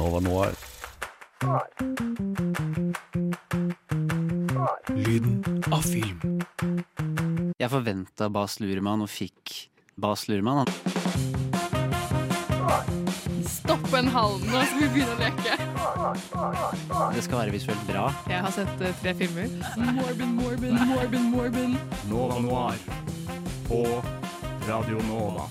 Nova Noir. Lyden av film. Jeg forventa Bas Luhrmann og fikk Bas Luhrmann. Stopp en halv nå, skal vi begynne å leke. Det skal være visuelt bra. Jeg har sett uh, tre filmer. Morbin, Morbin, Morbin, Morbin. Nova Noir på Radio Nova.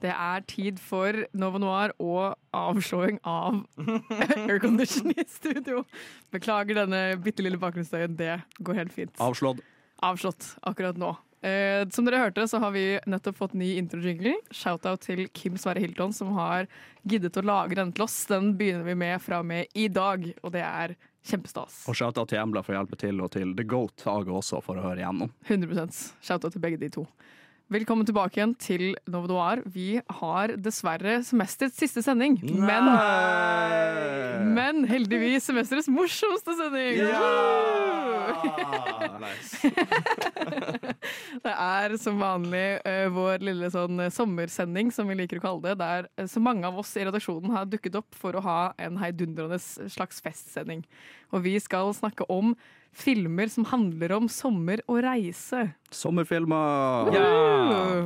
Det er tid for Novo Noir og avslåing av aircondition i studio. Beklager denne bitte lille bakgrunnsstøyen. Det går helt fint. Avslått. Avslått akkurat nå. Eh, som dere hørte, så har vi nettopp fått ny intro-jingle. Shout-out til Kim Sverre Hilton, som har giddet å lage den til oss. Den begynner vi med fra og med i dag, og det er kjempestas. Og shout-out til Embla for å hjelpe til, og til The Goat Age også for å høre igjennom. 100 Shout-out til begge de to. Velkommen tilbake igjen til Novo Noir. Vi har dessverre semesterets siste sending, men, men heldigvis semesterets morsomste sending! Ja! Det er som vanlig uh, vår lille sånn eh, sommersending, som vi liker å kalle det, der eh, så mange av oss i redaksjonen har dukket opp for å ha en heidundrende slags festsending. Og vi skal snakke om filmer som handler om sommer og reise. Sommerfilmer! Ja.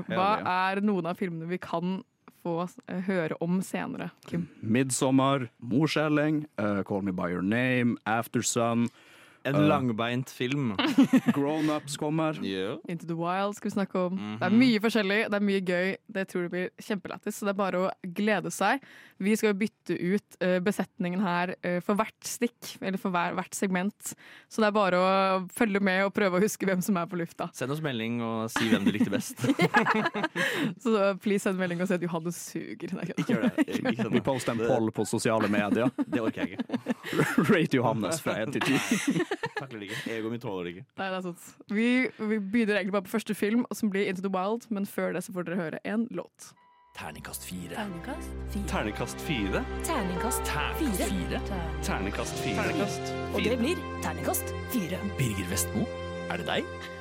Hva er noen av filmene vi kan få eh, høre om senere, Kim? 'Midsommer', Morskjelling, uh, Call Me By Your Name, Aftersun, En Uh. langbeint film. Grown Ups kommer. Yeah. Into the Wild skal vi snakke om. Mhm. Det er mye forskjellig, det er mye gøy. Det tror jeg blir kjempelættis, så det er bare å glede seg. Vi skal jo bytte ut uh, besetningen her uh, for hvert stikk, eller for hver, hvert segment. Så det er bare å følge med og prøve å huske hvem som er på lufta. Send oss melding og si hvem du likte best. Så please send melding og si at Johannes suger. Nei, Ikke gjør det. Ikke Vi poster en poll på sosiale medier. Det orker jeg ikke. Rate Johannes fra 1 til 10. Takler det ikke. Egoet mitt tåler det ikke. Nei, det er sant. Vi, vi begynner egentlig bare på første film, som blir Into the Wild, men før det så får dere høre en låt. Terningkast 4. Terningkast fire. Terningkast fire. Terningkast fire. Terningkast fire. Og det blir terningkast fire. Birger Vestmo, er det deg?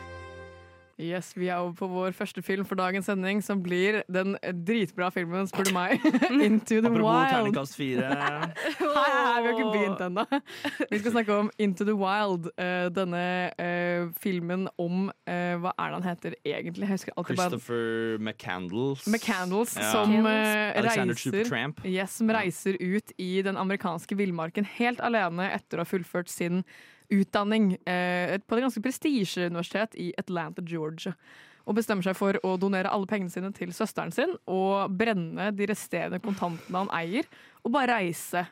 Yes, Vi er over på vår første film for dagens sending, som blir den dritbra filmen, spør du meg. Into the Apropos Wild. terningkast fire. Hei, hei, vi har ikke begynt ennå. Vi skal snakke om Into the Wild. eh, denne eh, filmen om eh, Hva er det han heter egentlig? Christopher McCandles. McCandles, Ja. som reiser. Yes, som reiser ut i den amerikanske villmarken helt alene etter å ha fullført sin utdanning eh, på et ganske prestisjeuniversitet i Atlanta, Georgia. Og bestemmer seg for å donere alle pengene sine til søsteren sin og brenne de resterende kontantene han eier, og bare reise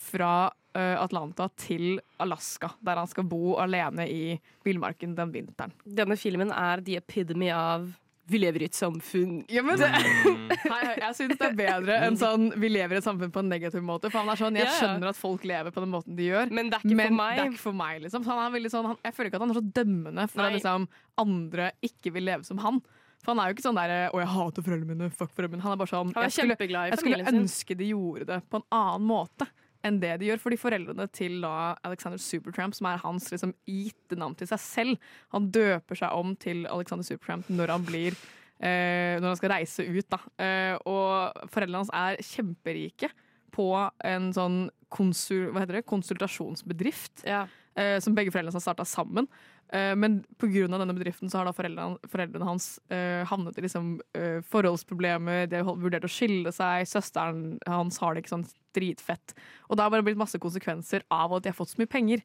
fra eh, Atlanta til Alaska, der han skal bo alene i villmarken den vinteren. Denne filmen er the epidemy av vi lever i et samfunn. Ja, men det, Mm. Hei, hei, jeg syns det er bedre enn sånn vi lever i et samfunn på en negativ måte. For han er sånn, Jeg skjønner at folk lever på den måten de gjør, Men det er ikke for meg. er ikke for meg. liksom han er sånn, han, Jeg føler ikke at han er så dømmende for at liksom, andre ikke vil leve som han. For han er jo ikke sånn der 'Å, jeg hater foreldrene mine', fuck foreldrene mine. Han er bare sånn Han er jeg skulle, jeg skulle ønske de gjorde det på en annen måte enn det de gjør. Fordi foreldrene til da Alexander Supertramp, som er hans liksom, gitte navn til seg selv, han døper seg om til Alexander Supertramp når han blir eh, Når han skal reise ut. Da. Eh, og foreldrene hans er kjemperike på en sånn konsul, hva heter det? konsultasjonsbedrift Ja. eh, som begge foreldrene har starta sammen. Eh, men pga. denne bedriften så har da foreldrene, foreldrene hans uh, havnet i liksom, uh, forholdsproblemer, de har vurdert å skille seg, søsteren hans har det ikke sånn dritfett. Og det har bare blitt masse konsekvenser av at de har fått så mye penger.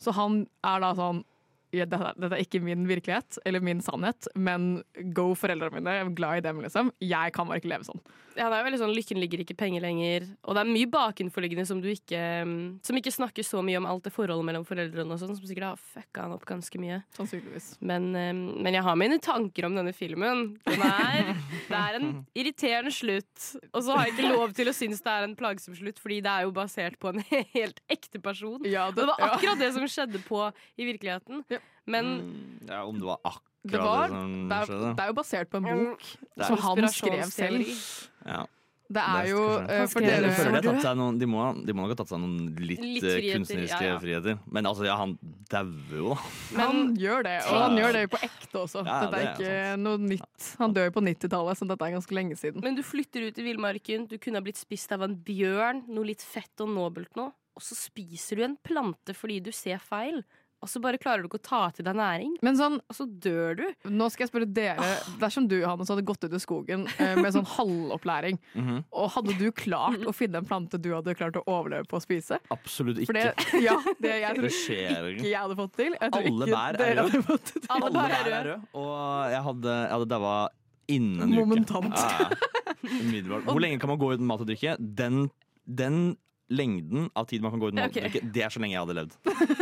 Så han er da sånn ja, dette, dette er ikke min virkelighet eller min sannhet, men go foreldrene mine, jeg er glad i dem, liksom. Jeg kan bare ikke leve sånn. Ja, det er jo veldig sånn Lykken ligger ikke penger lenger. Og det er mye bakenforliggende som du ikke mm, Som ikke snakker så mye om alt det forholdet mellom foreldrene og sånn, som sikkert har fucka han opp ganske mye. Sannsynligvis. Men, eh, men jeg har mine tanker om denne filmen. Den er, det er en irriterende slutt. Og så har jeg ikke lov til å synes det er en plagsom slutt, fordi det er jo basert på en helt ekte person. Ja, Det var ja. akkurat det som skjedde på i virkeligheten. Ja. Men Mm, Ja, om det var akkurat Det var- Det er, det er jo basert på en Mm. bok som han skrev selv. Ja. Det er jo eh, for dere føler de, tatt seg noen, de, må, de må nok ha tatt seg noen litt, Litt eh, friheter, kunstneriske ja, ja. friheter. Men altså, ja, han dauer jo, da. Han gjør det, og han gjør det på ekte også. Ja, dette er det er ikke noe nytt. Han dør jo på 90-tallet, så dette er ganske lenge siden. Men du flytter ut i villmarken, du kunne ha blitt spist av en bjørn, noe litt fett og nobelt nå, og så spiser du en plante fordi du ser feil. Og så bare klarer du ikke å ta til deg næring, Men sånn, og så dør du. nå skal jeg spørre dere. Dersom du Johannes, hadde gått ut i skogen eh, med sånn halvopplæring, Mhm. og hadde du klart å finne en plante du hadde klart å overleve på å spise? Absolutt For ikke. det, ja, det jeg Det tror skjer ikke jeg hadde fått til. Alle bær er røde. Alle bær er røde. og jeg hadde, jeg hadde daua innen en uke. Momentant. Ja, ja. Umiddelbart. Hvor lenge kan man gå uten mat og drikke? Den, den lengden av tid man kan gå uten mat okay. det er så lenge jeg hadde levd.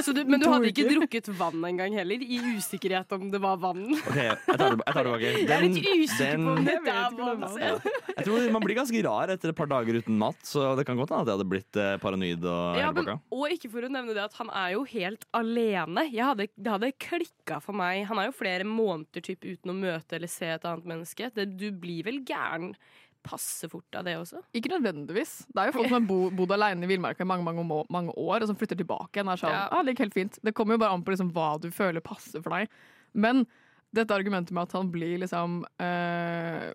Så du men du hadde ikke drukket vann engang heller, i usikkerhet om det var vann? Ok, jeg tar det, tilbake. Jeg er litt usikker den- på om er vann. Ja. Jeg tror Man blir ganske rar etter et par dager uten mat, så det kan godt hende at jeg hadde blitt eh, paranoid. og Ja, men, og ikke for å nevne det at han er jo helt alene. Jeg hadde, det hadde klikka for meg. Han er jo flere måneder typ, uten å møte eller se et annet menneske. Det, du blir vel gæren passe fort av det også? Ikke nødvendigvis. Det er jo folk som har bo, bodd alene i villmarka i mange, mange, mange år, og som flytter tilbake igjen. Er sånn, Ja. ah, det gikk helt fint. Det kommer jo bare an på liksom, hva du føler passer for deg. Men dette argumentet med at han blir liksom øh,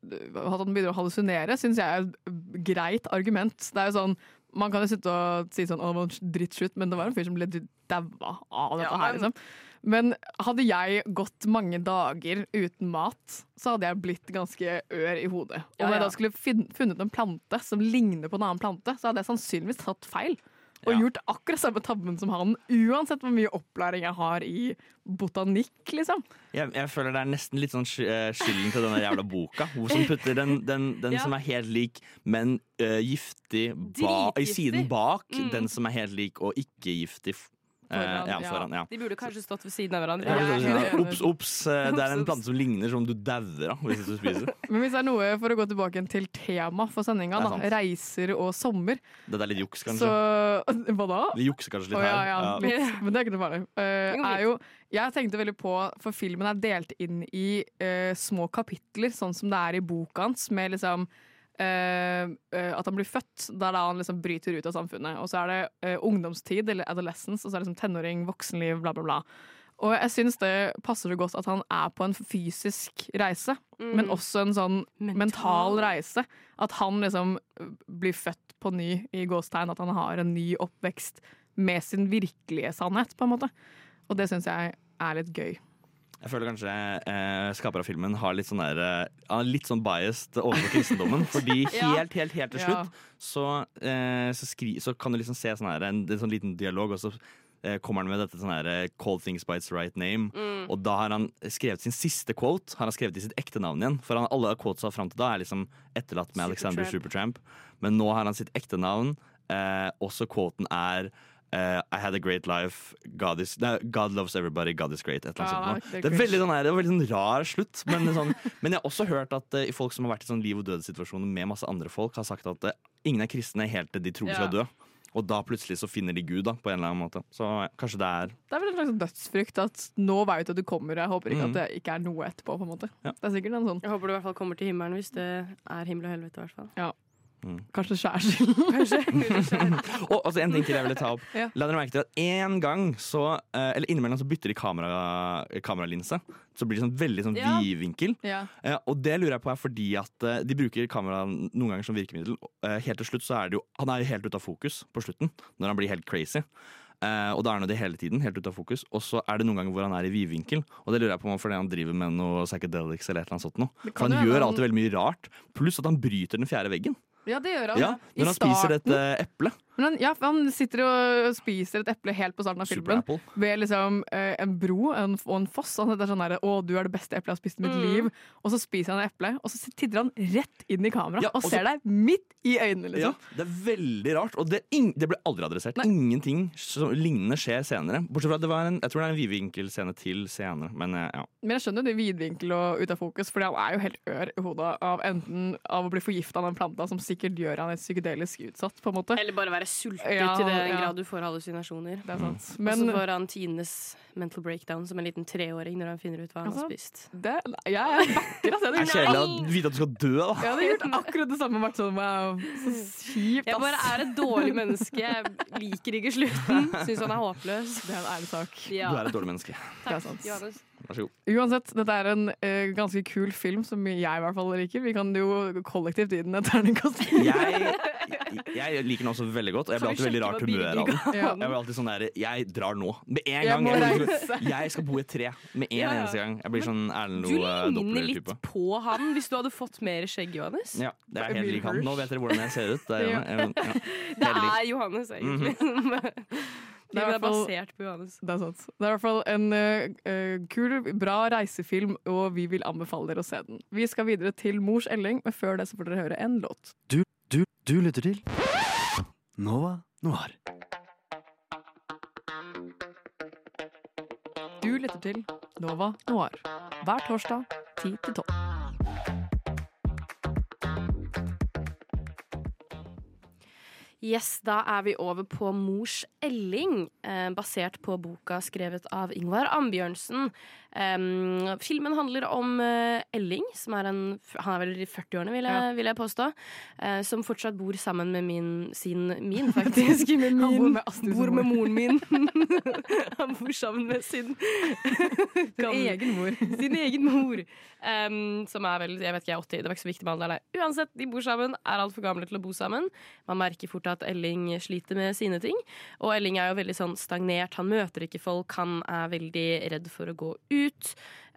At han begynner å hallusinere, syns jeg er et greit argument. Det er jo sånn man kan jo sitte og si sånn 'Å, det var en drittslutt', men det var en fyr som ble daua av dette Ja, her, liksom. Men hadde jeg gått mange dager uten mat, så hadde jeg blitt ganske ør i hodet. Og når jeg da skulle funnet en plante som ligner på en annen plante, så hadde jeg sannsynligvis tatt feil. Og gjort akkurat samme tabben som han, uansett hvor mye opplæring jeg har i botanikk, liksom. Jeg, jeg føler det er nesten litt sånn eh, skylden til denne jævla boka. Hvor som putter den, den, den Ja. som er helt lik, men uh, giftig ba, i siden bak. Mm. Den som er helt lik og ikke giftig. Eh, Foran, ja, foran, ja. De burde kanskje stått ved siden av hverandre. Ja. Ops, ops. eh, Det er en plante som ligner som du dauer av hvis du spiser. Men hvis det er noe for å gå tilbake til tema for sendinga, er da, reiser og sommer, Dette er litt juks, så kanskje. Hva da? Vi jukser kanskje litt her. ja, Ja. litt. Men det er ikke noe farlig. Uh, er jo, jeg tenkte veldig på, for filmen er delt inn i uh, små kapitler, sånn som det er i boka hans, med liksom eh, at han blir født, der da han liksom bryter ut av samfunnet. Og så er det uh, ungdomstid, eller adolescence, og så er det liksom tenåring, voksenliv, bla, bla, bla. Og jeg syns det passer så godt at han er på en fysisk reise, Mm. men også en sånn Mental. mental reise. At han liksom blir født på ny i gåstegn, at han har en ny oppvekst med sin virkelige sannhet, på en måte. Og det syns jeg er litt gøy. Jeg føler kanskje eh, skaper av filmen har litt sånn der eh, Litt sånn biased overfor kristendommen. Fordi Ja. helt, helt, helt til slutt så, eh, så, skri, så kan du liksom se sånn her, en, en sånn liten dialog, og så eh, kommer han med dette sånn her eh, 'Call things by its right name'. Mm. Og da har han skrevet sin siste quote Har han skrevet i sitt ekte navn igjen. For han, alle quotesa fram til da er liksom etterlatt med Alexander Supertramp. Supertramp. Men nå har han sitt ekte navn. Eh, også quoten er eh, I had a great life. God, is, no, God loves everybody. God is great. Et eller Ja, annet sånt. det er veldig, sånn det er veldig sånn rar slutt. Men, sånn, men jeg har også hørt at uh, folk som har vært i sånn liv og død-situasjoner med masse andre folk, har sagt at uh, ingen er kristne helt til de tror de skal Ja. dø. Og da plutselig så finner de Gud, da, på en eller annen måte. Så kanskje det er Det er vel en slags dødsfrykt at nå veit du at du kommer, jeg håper ikke mm. at det ikke er noe etterpå, på en måte. Ja. Det er sikkert en sånn Jeg håper du i hvert fall kommer til himmelen hvis det er himmel og helvete. i hvert fall Kanskje skjær. Og altså, en ting til jeg ville ta opp. Ja. La dere merke til at en gang så eh, Eller innimellom så bytter de kamera, kameralinse. Så blir det sånn veldig sånn Ja. vidvinkel. ja. Eh, og det lurer jeg på er fordi at eh, de bruker kamera noen ganger som virkemiddel. Eh, helt til slutt så er det jo Han er jo helt ute av fokus på slutten, når han blir helt crazy. Eh, og da er han det hele tiden, helt ute av fokus. Og så er det noen ganger hvor han er i vidvinkel. Og det lurer jeg på om fordi han driver med noe psychedelics eller et eller annet sånt noe. For han jo gjør han- alltid veldig mye rart. Pluss at han bryter den fjerde veggen. Ja, det gjør han. Ja, I når han spiser dette eplet. Men han, ja, han sitter og spiser et eple helt på starten av filmen. Ved liksom eh, en bro en, og en foss. Han heter sånn der, 'Å, du er det beste eplet jeg har spist i mitt Mm. liv'. Og så spiser han et eple, og så titter han rett inn i kamera Ja, og og så- ser deg midt i øynene. Ja, Liksom. det er veldig rart, og det, ing- det ble aldri adressert. Nei. Ingenting som, lignende skjer senere. Bortsett fra at det var en, jeg tror det er en vidvinkelscene til senere. Men eh, ja. Men jeg skjønner det vidvinkel og ut av fokus, for han er jo helt ør i hodet av enten av å bli forgifta av den planta, som sikkert gjør han et psykedelisk utsatt. på en måte Eller bare være sulten Ja, til den ja. grad du får hallusinasjoner. Det er sant. Og så får han Tines mental breakdown som en liten treåring når han finner ut hva han har Altså, spist. det, jeg er backer, altså. Det er kjedelig å vite at du skal dø, da. jeg hadde gjort akkurat det samme. Vært sånn, wow, så kjipt, Jeg bare er et dårlig menneske. Jeg liker ikke slutten. Syns han er håpløs. Det er en ærlig sak. Ja. Du er et dårlig menneske. Det er sant. Johannes. Vær så god. Uansett, dette er en eh, ganske kul film som jeg i hvert fall liker. Vi kan jo kollektivt gi den et terningkast. Jeg, jeg liker den også veldig godt, og jeg blir alltid veldig rart humør av den. Ja. Jeg blir alltid sånn der, jeg drar nå. Med en Jeg gang. må Jeg, reise. jeg skal bo i et tre. Med en Ja, ja. eneste gang. Jeg blir sånn Erlend Du ligner litt Doppler-type. på han hvis du hadde fått mer skjegg, Johannes. Ja, det er helt lik han. Nå vet dere hvordan jeg ser ut. Det er, Ja. ja. Ja, Det helt lik. er Johannes, egentlig. Det er Filmen er basert på Johannes. Det er sant. Det er i hvert fall en eh, eh, kul, bra reisefilm, og vi vil anbefale dere å se den. Vi skal videre til Mors Elling, men før det så får dere høre en låt. Du, du, du lytter til Nova Noir. Du lytter til Nova Noir hver torsdag 10 til 12. Yes, da er vi over på Mors Elling, eh, basert på boka skrevet av Ingvar Ambjørnsen. Em, filmen handler om uh, Elling, som er en Han er vel i 40-årene, vil, jeg- Ja. vil jeg påstå. Uh, som fortsatt bor sammen med min sin min, faktisk. med Han bor med Astrid bor med moren min. Han bor sammen med sin Sin egen mor. sin egen mor. Um, som er vel jeg vet ikke, 80. Det var ikke så viktig med alderen. Uansett, de bor sammen, er altfor gamle til å bo sammen. Man merker fort at Elling sliter med sine ting. Og Elling er jo veldig sånn stagnert. Han møter ikke folk. Han er veldig redd for å gå ut.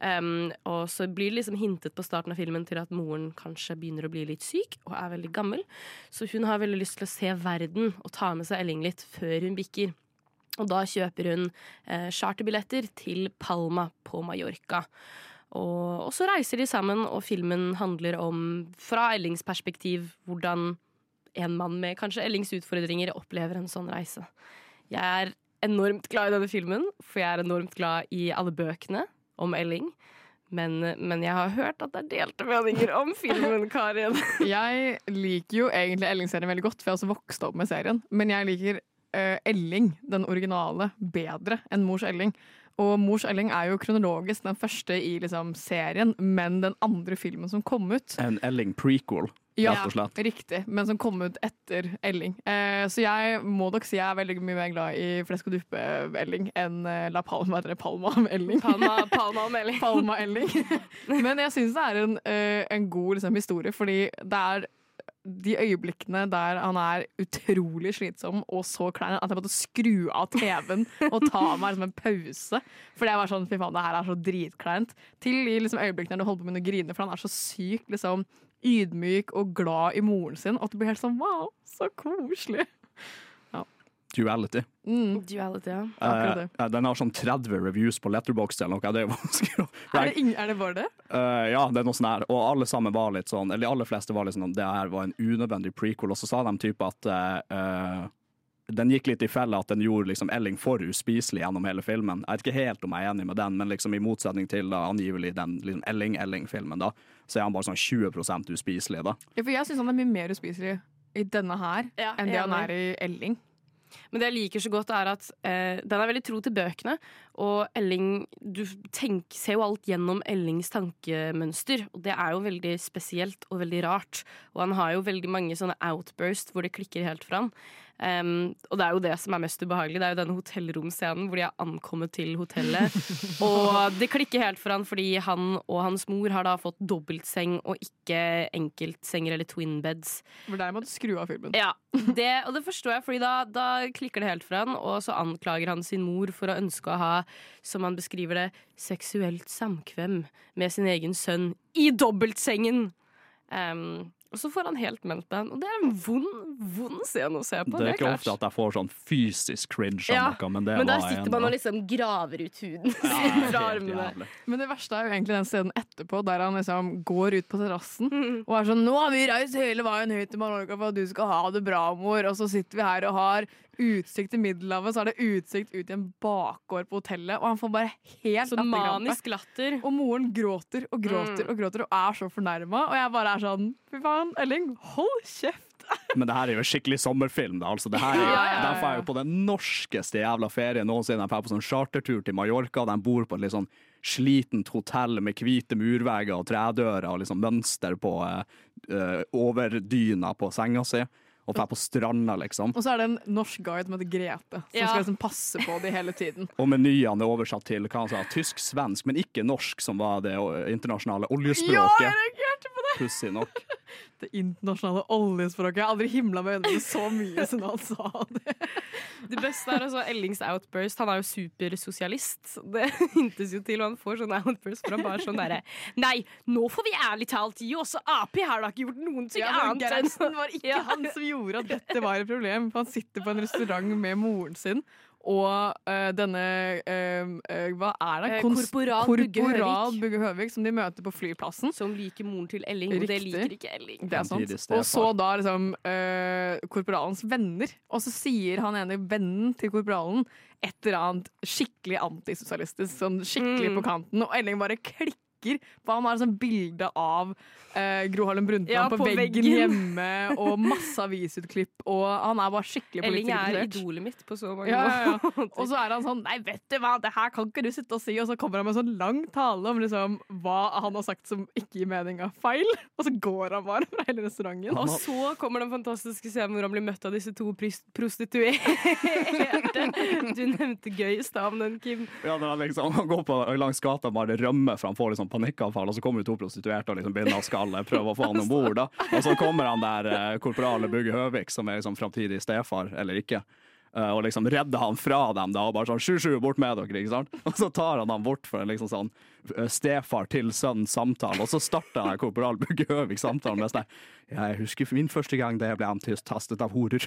Em, og så blir det liksom hintet på starten av filmen til at moren kanskje begynner å bli litt syk og er veldig gammel. Så hun har veldig lyst til å se verden og ta med seg Elling litt før hun bikker. Og da kjøper hun eh, charterbilletter til Palma på Mallorca. Og, og så reiser de sammen, og filmen handler om, fra Ellings perspektiv, hvordan en mann med kanskje Ellings utfordringer opplever en sånn reise. Jeg er enormt glad i denne filmen, for jeg er enormt glad i alle bøkene om Elling. Men, men jeg har hørt at det er delte meninger om filmen, Karin. Jeg liker jo egentlig Elling-serien veldig godt, for jeg har også vokst opp med serien. Men jeg liker uh, Elling, den originale, bedre enn Mors Elling. Og Mors Elling er jo kronologisk den første i liksom, serien, men den andre filmen som kom ut. En Elling prequel, Ja, rett og slett. riktig, men som kom ut etter Elling. Eh, så jeg må nok si jeg er veldig mye mer glad i Flesk og duppe-Elling enn eh, La Palma eller Palma om Elling. Palma, Palma om Elling. Palma Elling. Men jeg syns det er en, eh, en god liksom, historie, fordi det er de øyeblikkene der han er utrolig slitsom og så klein at jeg måtte skru av TV-en og ta meg liksom, en pause. For jeg var sånn, fy faen, det her er så dritkleint. Til de liksom, øyeblikkene der du holder på med å grine, for han er så sykt liksom, ydmyk og glad i moren sin at du blir helt sånn wow, så koselig. Duality. Mm, Duality, ja. akkurat det. Eh, den har sånn 30 reviews på Letterboxd eller noe. Det er vanskelig å Er det, ing- er det bare det? Eh, ja, det er noe sånn her. Og alle sammen var litt sånn, eller de aller fleste var litt sånn det her var en unødvendig prequel. Og så sa de type at eh, eh, den gikk litt i fella at den gjorde liksom Elling for uspiselig gjennom hele filmen. Jeg vet ikke helt om jeg er enig med den, men liksom i motsetning til da, angivelig den liksom Elling-Elling-filmen, da, så er han bare sånn 20 uspiselig, da. Ja, for jeg syns han er mye mer uspiselig i denne her Ja, enn det han er i Elling. Men det jeg liker så godt, er at eh, den er veldig tro til bøkene. Og Elling Du tenk, ser jo alt gjennom Ellings tankemønster, og det er jo veldig spesielt og veldig rart. Og han har jo veldig mange sånne outburst hvor det klikker helt for han. Em, og det er jo det som er mest ubehagelig. Det er jo denne hotellromscenen hvor de har ankommet til hotellet. og det klikker helt for han fordi han og hans mor har da fått dobbeltseng og ikke enkeltsenger eller twin beds. For der må du skru av filmen. Ja, det, og det forstår jeg, Fordi da, da klikker det helt for han, og så anklager han sin mor for å ønske å ha, som han beskriver det, seksuelt samkvem med sin egen sønn i dobbeltsengen. Um, Og så får han helt meltdown. Og det er en vond, vond scene å se på. Det er ikke klart. ofte at jeg får sånn fysisk cringe av Ja, noe, men det Men der sitter man og liksom graver ut huden Ja, sin fra armene. jævlig. Men det verste er jo egentlig den scenen etterpå, der han liksom går ut på terrassen Mm. og er sånn 'Nå har vi reist hele veien høyt til Mallorca for at du skal ha det bra, mor.' Og så sitter vi her og har utsikt til Middelhavet, så er det utsikt ut i en bakgård på hotellet, og han får bare helt Sånn manisk latter. Og moren gråter og gråter Mm. og gråter og er så fornærma. Og jeg bare er sånn Fy faen, Elling, hold kjeft! Men det her er jo en skikkelig sommerfilm. Da. Altså, det her er jo, Ja, ja, ja, ja. De drar jo på den norskeste jævla ferien noensinne. De drar på sånn chartertur til Mallorca. De bor på et litt sånn slitent hotell med hvite murvegger og tredører og liksom mønster på uh, overdyna på senga si. Og drar på stranda, liksom. Og så er det en norsk guide som heter Grete, som Ja. skal liksom passe på de hele tiden. Og menyene er oversatt til hva han sa, tysk-svensk, men ikke norsk, som var det internasjonale internasjonale Ja, oljespråket. jeg reagerte på det! Pussig nok. Det internasjonale oljespråket. Jeg har aldri himla med øynene så mye som han sa det. Det beste er altså Ellings outburst. Han er jo supersosialist. Det hintes jo til, og han får sånne outburst for han bare sånn derre Nei, nå får vi ærlig talt gi oss, Ap har da ikke gjort noen ting Ja, annet enn Gerhardsen var ikke Ja. han som gjorde at dette var et problem. For han sitter på en restaurant med moren sin. Og uh, denne eh, eh, Hva er det? Kons- korporal Bugge Korporal. Bugge Høvik, som de møter på flyplassen. Som liker moren til Elling, og det liker ikke Elling. Det er sant. Og så da liksom uh, korporalens venner. Og så sier han ene vennen til korporalen et eller annet skikkelig antisosialistisk, sånn skikkelig Mm. på kanten, og Elling bare klikker. For han har sånn bilde av uh, Gro Harlem Brundtland Ja, på, på veggen, veggen. hjemme, og masse avisutklipp, og han er bare skikkelig Elling er idolet mitt på så mange Ja, ja. Og så er han sånn Nei, vet du hva, det her kan ikke du sitte og si. Og så kommer han med en sånn lang tale om liksom hva han har sagt som ikke gir mening av feil. Og så går han bare fra hele restauranten. Og så kommer den fantastiske scenen hvor han blir møtt av disse to prostituerte. Du nevnte gøy i stad om den, Kim. Ja, når han liksom han går på, langs gata og bare rømmer, for han får liksom panikkanfall, og så kommer det to prostituerte og liksom begynner å skalle, prøver å få han om bord. da. Og så kommer han der eh, korporale Bugge Høvik, som er liksom framtidig stefar, eller ikke. eh, og liksom redder han fra dem, da, og bare sånn sju-sju, bort med dere, ikke sant? Og så tar han han bort for en liksom sånn eh, stefar til sønn-samtale, og så starter han korporal Bugge Høvik samtalen med sånn jeg husker min første gang da jeg ble antistastet av horer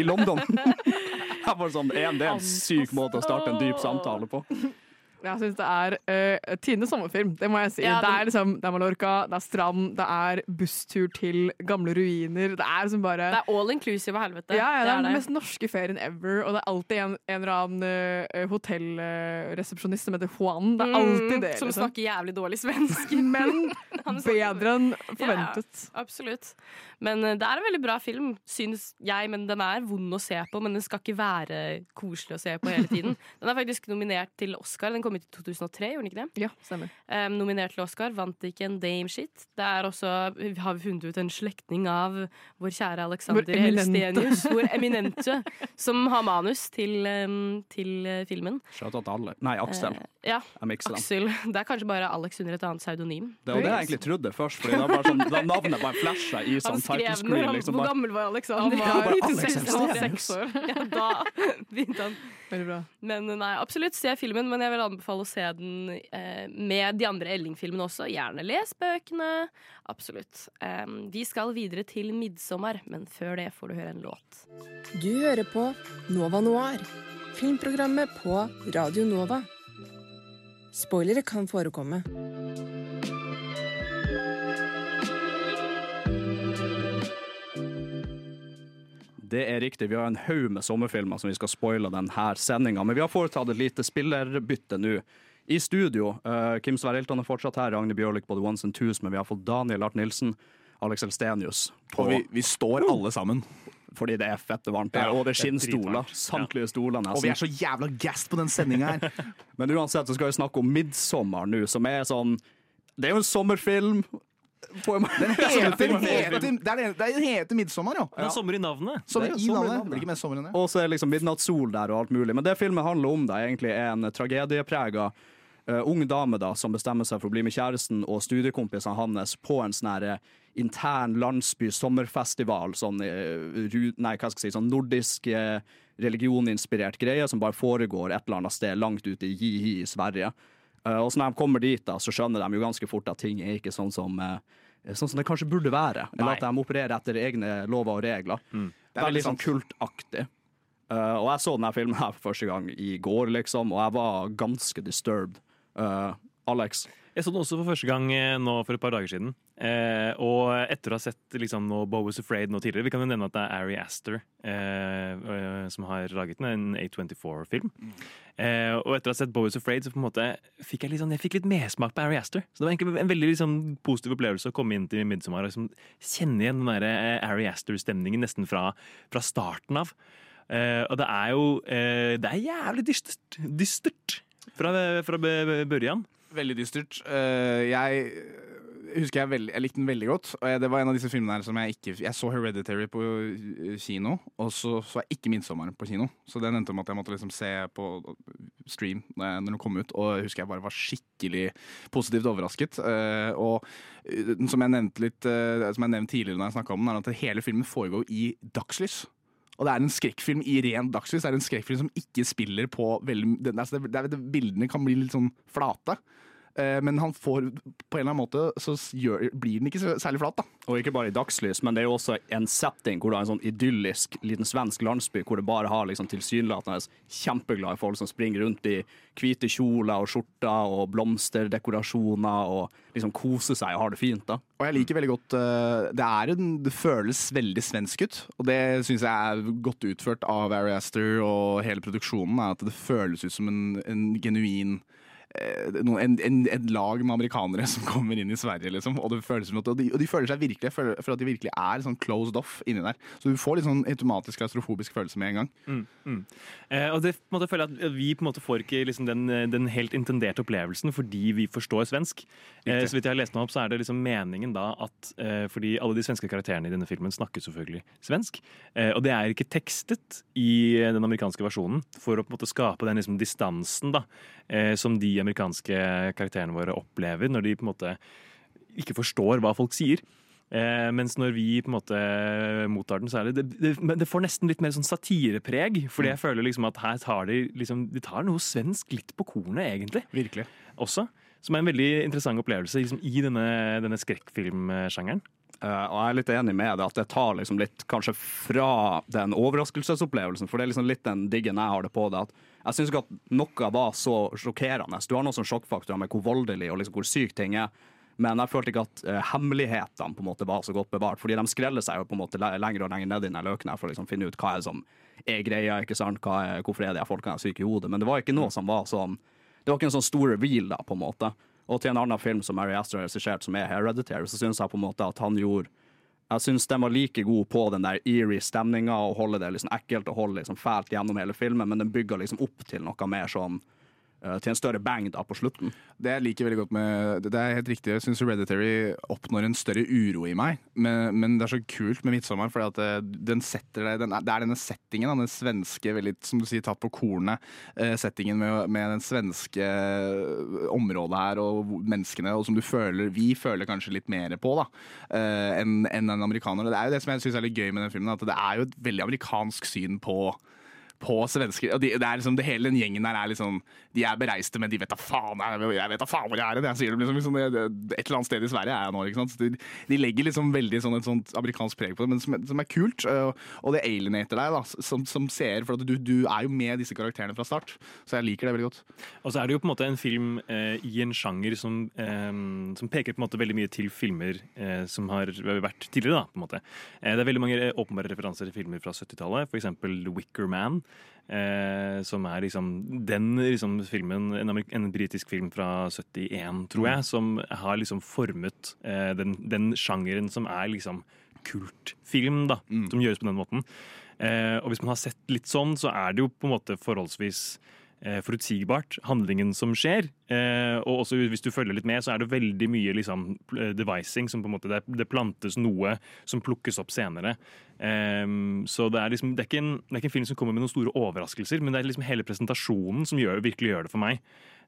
i London. Jeg bare sånn, en, det er en syk måte å starte en dyp samtale på. Jeg syns det er uh, tidenes sommerfilm, det må jeg si. Ja, det, er liksom, det er Mallorca, det er strand, det er busstur til gamle ruiner. Det er liksom bare Det er all inclusive av helvete. ja, ja, det er den det. mest norske ferien ever, og det er alltid en, en eller annen uh, hotellresepsjonist som heter Juan. Det er alltid det. Mm, Som liksom. snakker jævlig dårlig svensk. Men bedre enn forventet. Absolutt. Men uh, det er en veldig bra film, syns jeg. Men den er vond å se på, men den skal ikke være koselig å se på hele tiden. Den er faktisk nominert til Oscar. Den kom ut i 2003, gjorde den ikke det? Ja, stemmer. Um, nominert til Oscar, vant ikke en dame shit. Det er også, har vi funnet ut, en slektning av vår kjære Alexander. Helstenius, vår eminente, som har manus til, um, til eh, filmen. Shout out til alle. Nei, Aksel. Uh, ja. Aksel. Det er kanskje bare Alex under et annet pseudonym. Det var det jeg egentlig trodde først, Fordi det sånn, da navnet bare flasha i sånn title screen. han, Liksom, Hvor bare, gammel var Han Alexander? var, bare Alex 2006 han var seks år. Ja, da begynte han. Veldig bra. Men nei, absolutt se filmen, men jeg vil anbefale å se den eh, med de andre Elling-filmene også. Gjerne les bøkene. Absolutt. Em, vi skal videre til 'Midtsommer', men før det får du høre en låt. Du hører på Nova Noir, filmprogrammet på Radio Nova. Spoilere kan forekomme. Det er riktig, vi har en haug med sommerfilmer som vi skal spoile denne sendinga. Men vi har foretatt et lite spillerbytte nå. I studio, uh, Kim Sverre Hilton er fortsatt her, Ragne Bjørlik på The Ones and Twos, men vi har fått Daniel Art Nilsen, Alex Elstenius. På, Og vi, vi står alle sammen. fordi det er fette varmt Ja, og det er er skinnstoler. Samtlige stoler Og vi er så jævla gassed på den sendinga her. Men uansett så skal vi snakke om 'Midtsommer' nå, som er sånn Det er jo en sommerfilm. Den heter, heter, det er, det den heter 'Midtsommer', jo. Er sommer i navnet. Sommer er i navnet. Blir ikke mer sommer enn det. Og så er liksom midnattssol der og alt mulig. Men det filmen handler om, da, er egentlig en tragedieprega uh, ung dame da, som bestemmer seg for å bli med kjæresten og studiekompisene hans på en sånn eh, intern landsby sommerfestival. Sånn, eh, nei, hva skal jeg si, sånn nordisk eh, religioninspirert greie som bare foregår et eller annet sted langt ute i Ji-Hi i Sverige. Eh, og så når de kommer dit, da, så skjønner de jo ganske fort at ting er ikke sånn som eh, sånn som det kanskje burde være. Eller Nei. at de opererer etter egne lover og regler. Mm. Det er veldig sånn kultaktig. Uh, og jeg så denne filmen her for første gang i går, liksom, og jeg var ganske disturbed. Uh, Alex? Jeg så den også for første gang nå for et par dager siden. Eh, og etter å ha sett liksom, no Bo Was Afraid nå tidligere Vi kan jo nevne at det er Ari Aster eh, eh, som har laget den, en A24-film. Eh, og etter å ha sett Bo Was Afraid så på en måte fikk jeg, liksom, jeg fikk litt mersmak på Ari Aster. Så det var egentlig en veldig liksom, positiv opplevelse å komme inn til Midsommar og liksom, kjenne igjen den der, eh, Ari Aster-stemningen nesten fra, fra starten av. Eh, og det er jo Det er jævlig dystert, dystert fra, fra børjan. Veldig dystert. Jeg husker jeg, veldig, jeg likte den veldig godt. Og jeg, det var en av disse filmene her som jeg ikke Jeg så Hereditary på eh, kino, og så så jeg ikke 'Midtsommeren' på kino. Så den endte med at jeg måtte liksom se på stream når den kom ut, og jeg husker jeg bare var skikkelig positivt overrasket. Eh, og eh, som jeg nevnte litt Som jeg nevnte tidligere når jeg snakka om den, er at hele filmen foregår i dagslys. Og det er en skrekkfilm i ren dagslys. Det er en skrekkfilm som ikke spiller på veldig det, altså det, det, Bildene kan bli litt sånn flate. Eh, Men han får på en eller annen måte så gjør, blir den ikke særlig flat, da. Og ikke bare i dagslys, men det er jo også en setting hvor det er en sånn idyllisk liten svensk landsby hvor det bare har liksom tilsynelatende kjempeglade folk som springer rundt i hvite kjoler og skjorter og blomsterdekorasjoner og liksom koser seg og har det fint. da. Og jeg liker veldig godt eh, Det, er en, det føles veldig svensk ut, og det syns jeg er godt utført av Ari Aster og hele produksjonen. Er at det føles ut som en, en genuin en, en, en lag med amerikanere som kommer inn i Sverige, liksom. Og, det føles som at, og, de, og de føler seg virkelig føler, for at de virkelig er sånn closed off inni der. Så du får litt sånn automatisk klaustrofobisk følelse med en gang. Mm, mm. Eh, og det på en måte føler jeg at Vi på en måte får ikke liksom den, den helt intenderte opplevelsen fordi vi forstår svensk. Eh, så vidt jeg har lest meg opp, så er det liksom meningen da at eh, Fordi alle de svenske karakterene i denne filmen snakker selvfølgelig svensk. Eh, og det er ikke tekstet i den amerikanske versjonen for å på en måte skape den liksom distansen da eh, som de amerikanske karakterene våre opplever når de på en måte ikke forstår hva folk sier. Eh, mens når vi på en måte mottar den, så er det det, det, får nesten litt mer sånn satirepreg. Fordi jeg føler liksom at her tar de liksom, De tar noe svensk litt på kornet, egentlig. Virkelig. Også. Som er en veldig interessant opplevelse liksom, i denne, denne skrekkfilmsjangeren. Uh, og jeg er litt enig med det at det tar liksom litt kanskje fra den overraskelsesopplevelsen, for det er liksom litt den diggen jeg har det på det. at Jeg syns ikke at noe var så sjokkerende. Du har noen sjokkfaktorer med hvor voldelig og liksom hvor syk ting er. Men jeg følte ikke at uh, hemmelighetene på en måte var så godt bevart. Fordi de skreller seg jo på en måte lenger og lenger ned i den løken her for å liksom finne ut hva er som er greia. ikke sant? Er, hvorfor er de folkene syke i hodet? Men det var ikke noe som var sånn Det var ikke en sånn stor reveal, da, på en måte. Og til en annen film som Mary Astor har regissert, som er Hereditary, så syns jeg på en måte at han gjorde jeg syns den var like god på den der eerie stemninga og holde det liksom ekkelt og holde liksom fælt gjennom hele filmen, men den bygger liksom opp til noe mer sånn Til en større bang da på slutten. Det jeg liker veldig godt med Det er helt riktig. Jeg syns Hereditary oppnår en større uro i meg. Men, men det er så kult med 'Midtsommer', for den deg er, Det er denne settingen, den svenske, veldig, som du sier, tatt på kornet, eh, settingen med, med den svenske eh, området her og menneskene, og som du føler Vi føler kanskje litt mer på da eh, enn en, en amerikaner. Det er jo det som jeg syns er litt gøy med den filmen, at det er jo et veldig amerikansk syn på på svensker. Og de, det er liksom, det hele den gjengen der er liksom De er bereiste, men de vet da faen jeg, vet da faen hvor jeg er. hen! jeg liksom, liksom, et eller annet sted i Sverige er jeg nå. Ikke sant? De, de legger liksom veldig sånn, et sånt amerikansk preg på det, men som, som er kult. øh, Og det alienater deg da, som, som seer, for du, du er jo med disse karakterene fra start. Så jeg liker det veldig godt. Og så er det jo på en måte en film eh, i en sjanger som, eh, som peker på en måte veldig mye til filmer eh, som har vært tidligere. da, på en måte. Eh, det er veldig mange åpenbare referanser til filmer fra 70-tallet, f.eks. Wicker Man. Eh, som er liksom den liksom, filmen, en, en britisk film fra 71, tror jeg, som har liksom formet eh, den, den sjangeren som er liksom kultfilm, da, som gjøres på den måten. Eh, og hvis man har sett litt sånn, så er det jo på en måte forholdsvis forutsigbart, handlingen som skjer. Eh, og også hvis du følger litt med, så er det veldig mye liksom, pl- devising. som på en måte, det, plantes noe som plukkes opp senere. Eh, så det er, liksom, det, er en, det er ikke en film som kommer med noen store overraskelser, men det er liksom hele presentasjonen som gjør, virkelig gjør det for meg.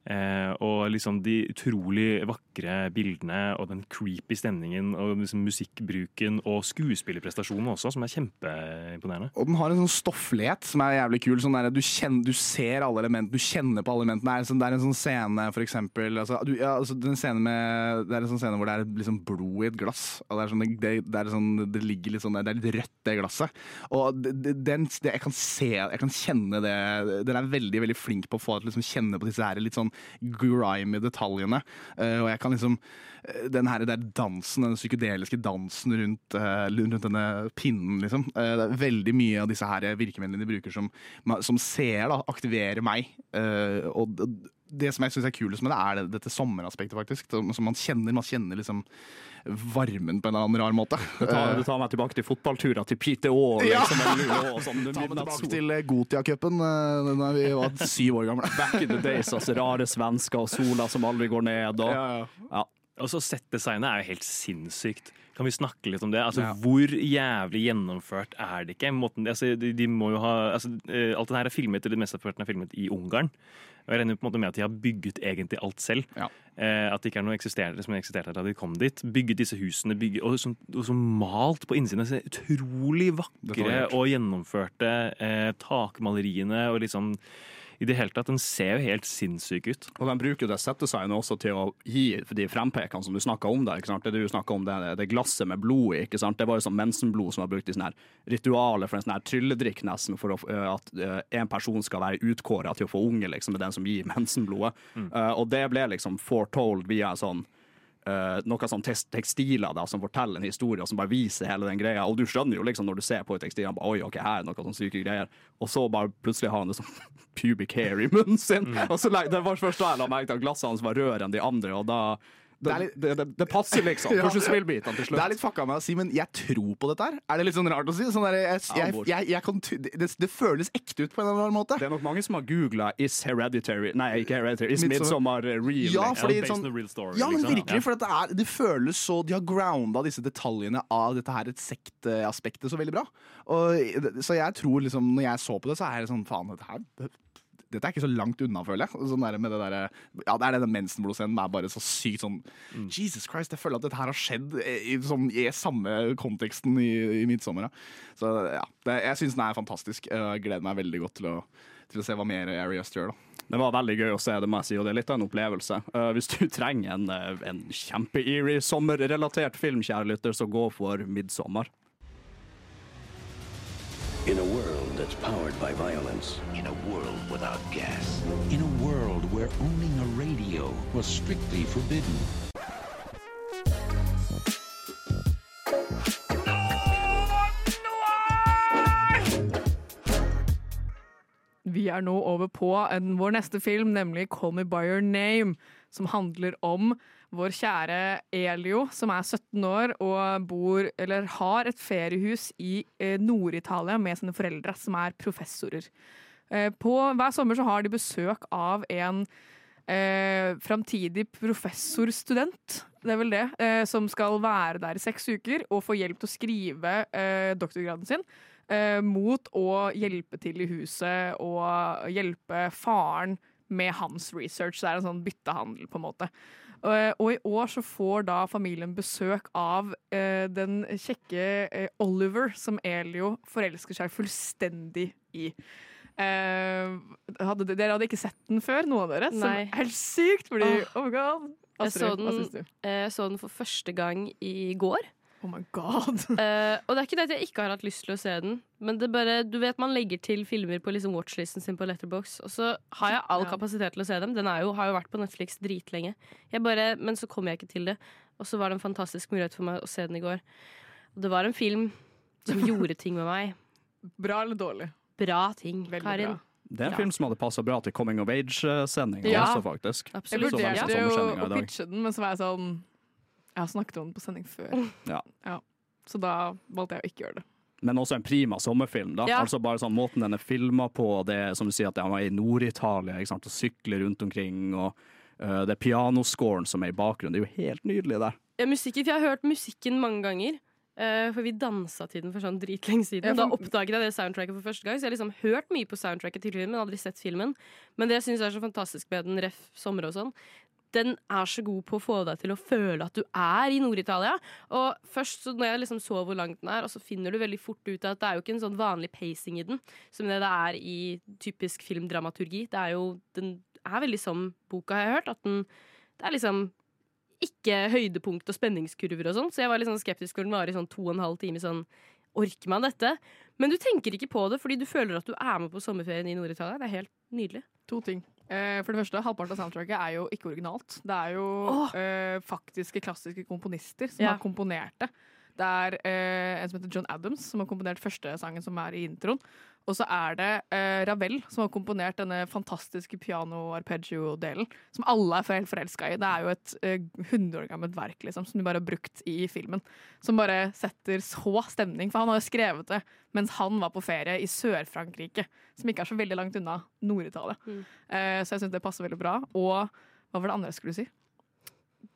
Eh, og liksom de utrolig vakre bildene og den creepy stemningen og liksom musikkbruken og skuespillerprestasjonene også, som er kjempeimponerende. Og den har en sånn stofflighet som er jævlig kul. Sånn der, du, kjenner, du ser alle elementene, du kjenner på alle elementene. Sånn, det er en sånn scene, for eksempel altså, du, ja, altså, scene med, Det er en sånn scene hvor det er liksom blod i et glass. Og det, er sånn, det, det, er sånn, det ligger litt sånn Det er litt rødt, det glasset. Og den, jeg kan se, jeg kan kjenne det Den er veldig veldig flink på å få deg til å liksom kjenne på disse her litt sånn grimy detaljene. Uh, og jeg kan liksom eh, Den her der dansen, den psykedeliske dansen rundt, uh, rundt denne pinnen, liksom. Uh, det er veldig mye av disse her virkemidlene de bruker som, som ser, da, aktiverer meg. Og det, som jeg syns er kulest med det, er det, dette sommeraspektet, faktisk. Som man kjenner. Man kjenner liksom varmen på en eller annen rar måte. Du tar, det tar meg tilbake til fotballturer til Pite Å. Ja. Liksom, og sånn, Ta meg tilbake tilbake til eh, Gotia-cupen eh, da vi var syv år gamle. Back in the days, altså. Rare svensker og sola som aldri går ned. Og, ja. Og så settdesignet er jo helt sinnssykt. Kan vi snakke litt om det? Altså, Ja. Hvor jævlig gjennomført er det ikke? Måten, altså, de, de ha, altså, eh, alt det her er filmet, eller mesteparten er filmet i Ungarn. Og jeg regner på en måte med at de har bygget egentlig alt selv. Eh, at det ikke er noe eksisterende som eksisterte da de kom dit. Bygget disse husene, bygget, og, som, og som malt på innsiden. Så utrolig vakre og gjennomførte eh, takmaleriene og liksom i det hele tatt, Den ser jo helt sinnssyk ut. Og de bruker jo det settdesignet også til å gi de frempekene som du snakka om der. ikke sant? Det du snakket om, det, det glasset med blod i. ikke sant? Det var jo sånn mensenblod som var brukt i sånne her ritualer for en sånn her trylledrikk, nesten, for å, eh, at eh, en person skal være utkåra til å få unge, liksom, med den som gir mensenblodet. Eh, og det ble liksom foretold via sånn eh, noe sånn tekstiler da, som forteller en historie og som bare viser hele den greia. Og du skjønner jo liksom når du ser på tekstilene tekstil, bare, oi, ok, her er noe sånn syke greier. Og så bare plutselig har han det sånn pubic hair i munnen sin. Og så Det var først da jeg la merke til at glassene hans var rødere enn de andre, og da det, det, det, det passer liksom. Ja. Puslespillbitene til slutt. Det er litt fucka med å si, men jeg tror på dette her. Er det litt sånn rart å si? Sånn der, jeg, jeg, jeg, kan, det, det føles ekte ut på en eller annen måte. Det er nok mange som har googla 'Is Hereditary' Nei, ikke Hereditary. 'Is Midsommar. Real'? Ja, liksom. fordi sånn, ja, men liksom. virkelig, for det, er, det føles så De har grounda disse detaljene av dette her et sektaspektet så veldig bra. Og, så jeg tror liksom, når jeg så på det, så er det sånn Faen, dette her dette er ikke så langt unna, føler jeg. Sånn der med det der, ja, det er denne mensenblodscenen er bare så sykt sånn Jesus Christ, jeg føler at dette her har skjedd i, sånn, i samme konteksten i, i Midtsommer. Ja. Så ja, det, jeg syns den er fantastisk. Jeg gleder meg veldig godt til å, til å se hva mer Ari Aster gjør. da. Det var veldig gøy å se, det må jeg si, og det er litt av en opplevelse. Uh, hvis du trenger en, uh, en kjempe-eerie sommerrelatert film, kjære lytter, så gå for 'Midtsommer'. In a world that's powered by violence. In a world without gas. In a world where owning a radio was strictly forbidden. Vi er nå over på en, vår neste film, nemlig Call Me By Your Name, som handler om vår kjære Elio, som er 17 år og bor, eller har et feriehus i eh, Nord-Italia med sine foreldre, som er professorer. Eh, på, hver sommer så har de besøk av en eh, framtidig professorstudent, det er vel det, eh, som skal være der i seks uker og få hjelp til å skrive eh, doktorgraden sin. Eh, mot å hjelpe til i huset og hjelpe faren med hans research. Det er en sånn byttehandel, på en måte. Og, og i år så får da familien besøk av eh, den kjekke eh, Oliver, som Elio forelsker seg fullstendig i. Eh, hadde, dere hadde ikke sett den før, noen av dere? Nei. Som helt sykt, fordi oh. Oh my god. Jeg så, Astrid, den, eh, jeg så den for første gang i går. Oh my god. uh, og det er ikke det at jeg ikke har hatt lyst til å se den, men det bare, du vet man legger til filmer på liksom watchlisten sin på Letterbox, og så har jeg all Ja. kapasitet til å se dem. Den er jo, har jo vært på Netflix dritlenge. Jeg bare, men så kom jeg ikke til det. Og så var det en fantastisk mulighet for meg å se den i går. Og det var en film som gjorde ting med meg. Bra eller dårlig? Bra ting, Veldig Karin. bra. Det er en Bra. film som hadde passa bra til Coming of Age-sendinga Ja. også, faktisk. Absolutt. Jeg vurderte jo å pitche den, men så var jeg sånn Jeg har snakket om den på sending før. Ja. Så da valgte jeg å ikke gjøre det. Men også en prima sommerfilm. da Ja. Altså bare sånn Måten den er filma på, det som du sier at han var i Nord-Italia ikke sant? og sykler rundt omkring, og uh, det pianoscoren som er i bakgrunnen, det er jo helt nydelig der. Ja, musikken, for jeg har hørt musikken mange ganger. Uh, for vi dansa til den for sånn dritlenge siden. Ja, da oppdaget jeg det soundtracket for første gang. Så jeg har liksom hørt mye på soundtracket til filmen, men aldri sett filmen. Men det jeg syns er så fantastisk med den, ref sommer og sånn, den er så god på å få deg til å føle at du er i Nord-Italia. Og først så når jeg liksom så hvor langt den er, og så finner du veldig fort ut at det er jo ikke en sånn vanlig pacing i den, som det det er i typisk filmdramaturgi. Det er jo, den er veldig som boka, har jeg hørt. At den Det er liksom ikke høydepunkt og spenningskurver og sånn, så jeg var litt sånn skeptisk når den var i sånn to og en halv time sånn Orker man dette? Men du tenker ikke på det, fordi du føler at du er med på sommerferien i Nord-Italia. Det er helt nydelig. To ting. Eh, for det første, Halvparten av soundtracket er jo ikke originalt. Det er jo eh, faktiske, klassiske komponister som yeah. har komponert det. Det er eh, en som heter John Adams, som har komponert første sangen som er i introen. Og så er det eh, Ravel som har komponert denne fantastiske piano-arpeggio-delen. Som alle er helt forelska i. Det er jo et eh, 100 år gammelt verk liksom, som de bare har brukt i filmen. Som bare setter så stemning. For han har jo skrevet det mens han var på ferie i Sør-Frankrike. Som ikke er så veldig langt unna Nord-Italia. Mm. Eh, så jeg syns det passer veldig bra. Og hva var det andre jeg skulle si?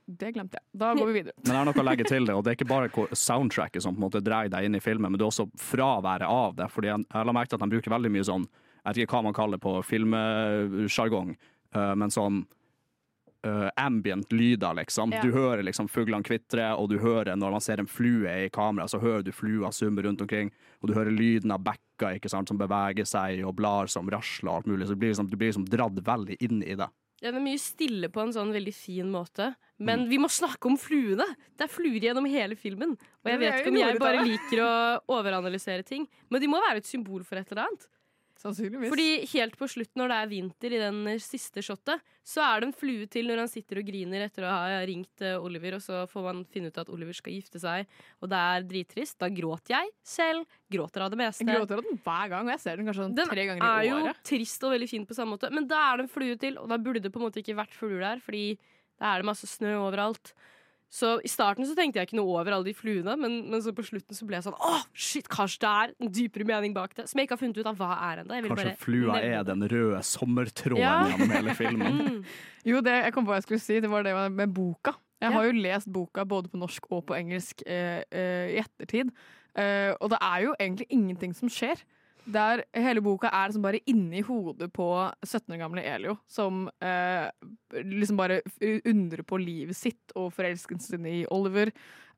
Det glemte jeg. Da går vi videre. Men det er noe å legge til det, og det er ikke bare soundtracket som på en måte dreier deg inn i filmen, men det er også fraværet av det. Fordi jeg, jeg la merke til at de bruker veldig mye sånn, jeg vet ikke hva man kaller det på filmsjargong, eh, men sånn uh, ambient lyder, liksom. Ja. Du hører liksom fuglene kvitre, og du hører når man ser en flue i kamera, så hører du flua summe rundt omkring, og du hører lyden av bekka ikke sant, som beveger seg, og blar som rasler og alt mulig. Så du blir liksom, du blir liksom dratt veldig inn i det. Det er mye stille på en sånn veldig fin måte. Men vi må snakke om fluene! Det er fluer gjennom hele filmen. Og jeg vet ikke om jeg bare liker å overanalysere ting, men de må være et symbol for et eller annet. Sannsynligvis. Fordi helt på slutt, når det er vinter i den siste shotet, så er det en flue til når han sitter og griner etter å ha ringt eh, Oliver, og så får man finne ut at Oliver skal gifte seg, og det er drittrist. Da gråter jeg selv. Gråter av det meste. Jeg gråter av den hver gang, og jeg ser den kanskje sånn Den tre ganger er jo trist og veldig fin på samme måte, men da er det en flue til, og da burde det på en måte ikke vært fluer der, fordi da er det masse snø overalt. Så i starten så tenkte jeg ikke noe over alle de fluene, men, men så på slutten så ble jeg sånn åh, shit, kanskje det er en dypere mening bak det, som jeg ikke har funnet ut av hva er ennå. Kanskje bare flua nevne er den røde sommertråden Ja. gjennom hele filmen. Mm. Jo, det jeg kom på hva jeg skulle si, det var det med boka. Jeg Ja. har jo lest boka både på norsk og på engelsk eh, eh, i ettertid. Eh, og det er jo egentlig ingenting som skjer. Der hele boka er liksom bare inni hodet på 17 år gamle Elio, som eh, liksom bare undrer på livet sitt og forelskelsen i Oliver,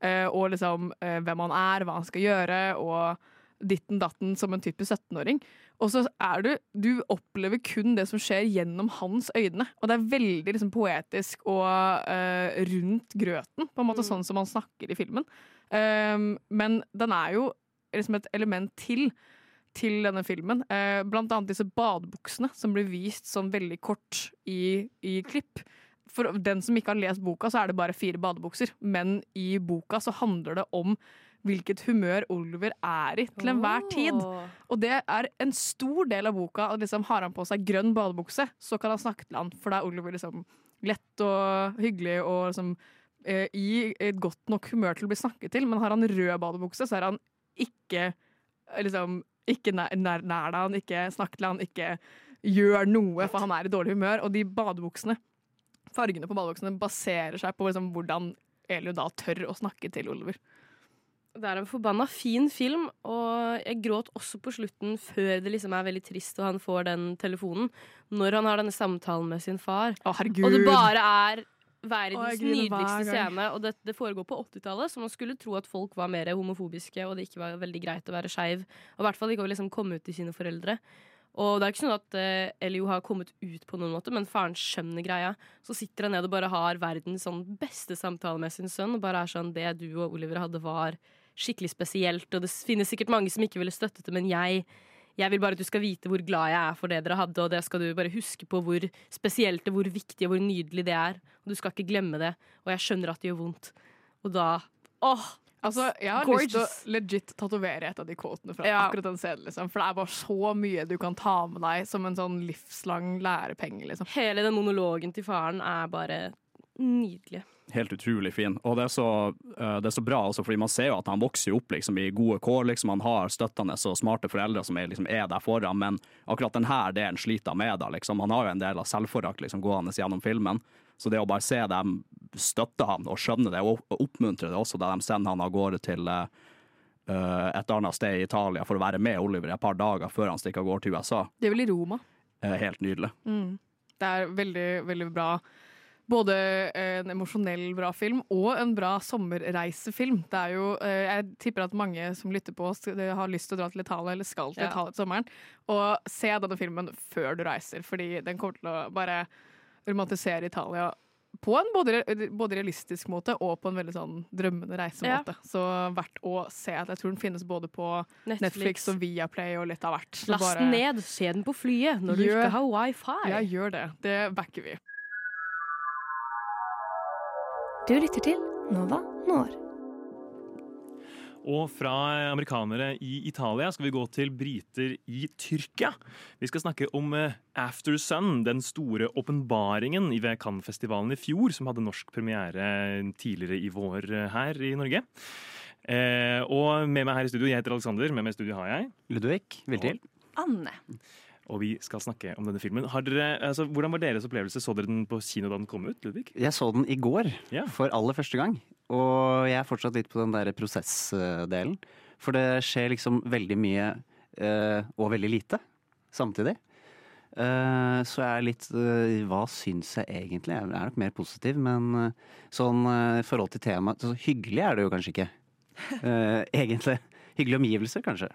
eh, og liksom eh, hvem han er, hva han skal gjøre, og ditten datten som en typisk 17-åring. Og så er du Du opplever kun det som skjer gjennom hans øyne. Og det er veldig liksom, poetisk og eh, rundt grøten, på en måte sånn som han snakker i filmen. Um, men den er jo liksom et element til til denne filmen. Eh, blant annet disse badebuksene som blir vist sånn veldig kort i, i klipp. For den som ikke har lest boka, så er det bare fire badebukser. Men i boka så handler det om hvilket humør Oliver er i til enhver tid. Og det er en stor del av boka. Og liksom Har han på seg grønn badebukse, så kan han snakke til han, for da er Oliver liksom lett og hyggelig og liksom eh, i et godt nok humør til å bli snakket til. Men har han rød badebukse, så er han ikke eh, liksom ikke nær, nær, nær deg, han ikke snakk til han, ikke gjør noe, for han er i dårlig humør. Og de badebuksene, fargene på badebuksene baserer seg på liksom hvordan Elio da tør å snakke til Oliver. Det er en forbanna fin film, og jeg gråt også på slutten, før det liksom er veldig trist og han får den telefonen, når han har denne samtalen med sin far. Å, herregud. Og det bare er verdens Åh, nydeligste scene, og det, det foregår på 80-tallet, så man skulle tro at folk var mer homofobiske, og det ikke var veldig greit å være skeiv, og i hvert fall ikke å liksom komme ut til sine foreldre. Og det er ikke sånn at eh, Elio har kommet ut på noen måte, men faren skjønner greia. Så sitter han ned og bare har verdens sånn beste samtale med sin sønn, og bare er sånn Det du og Oliver hadde, var skikkelig spesielt, og det finnes sikkert mange som ikke ville støttet det, men jeg jeg vil bare at du skal vite hvor glad jeg er for det dere hadde, og det skal du bare huske på hvor spesielt det, hvor viktig og hvor nydelig det er. Og du skal ikke glemme det. Og jeg skjønner at det gjør vondt. Og da Åh! Altså, Jeg har Gorgeous. lyst til å legit tatovere et av de quotene fra Ja. akkurat den scenen. Liksom. For det er bare så mye du kan ta med deg som en sånn livslang lærepenge. Liksom. Hele den monologen til faren er bare nydelig. Helt utrolig fin. Og det er, så, eh, det er så bra, altså, fordi man ser jo at han vokser jo opp liksom, i gode kår. Liksom. Han har støttende og smarte foreldre som er, liksom, er der foran, men akkurat denne delen sliter han med. Da, liksom. Han har jo en del av selvforakt liksom, gående gjennom filmen. Så det å bare se dem støtte han og skjønne det, og oppmuntre det også, da de sender han av gårde til, eh, et annet sted i Italia for å være med Oliver i et par dager før han stikker av gårde til USA. Det er vel i Roma. Eh, helt nydelig. Mm. Det er veldig, veldig bra. Både en emosjonell bra film og en bra sommerreisefilm. Det er jo, eh, jeg tipper at mange som lytter på oss, eh, har lyst til å dra til Italia eller skal til Ja. Italia til sommeren. Og se denne filmen før du reiser, fordi den kommer til å bare romantisere Italia på en både, både realistisk måte og på en veldig sånn drømmende reisemåte. Så verdt å se. Jeg tror den finnes både på Netflix, Netflix. og Viaplay og litt av hvert. Last den ned, se den på flyet når du ikke har wifi. Ja, gjør det. Det backer vi. Du lytter til Nova Når. Og fra amerikanere i Italia skal vi gå til briter i Tyrkia. Vi skal snakke om eh, After Sun, den store åpenbaringen i ved Cannes-festivalen i fjor, som hadde norsk premiere tidligere i vår eh, her i Norge. Eh, og med meg her i studio, jeg heter Alexander, med meg i studio har jeg Ludvig Viltil. Anne. Og vi skal snakke om denne filmen. Har dere, altså, hvordan var deres opplevelse? Så dere den på kino da den kom ut? Ludvig? Jeg så den i går Ja. for aller første gang. Og jeg er fortsatt litt på den der prosessdelen. For det skjer liksom veldig mye eh, og veldig lite samtidig. Eh, så jeg er litt eh, Hva syns jeg egentlig? Jeg er nok mer positiv, men sånn i forhold til temaet Så hyggelig er det jo kanskje ikke. Egentlig. Hyggelige omgivelser, kanskje.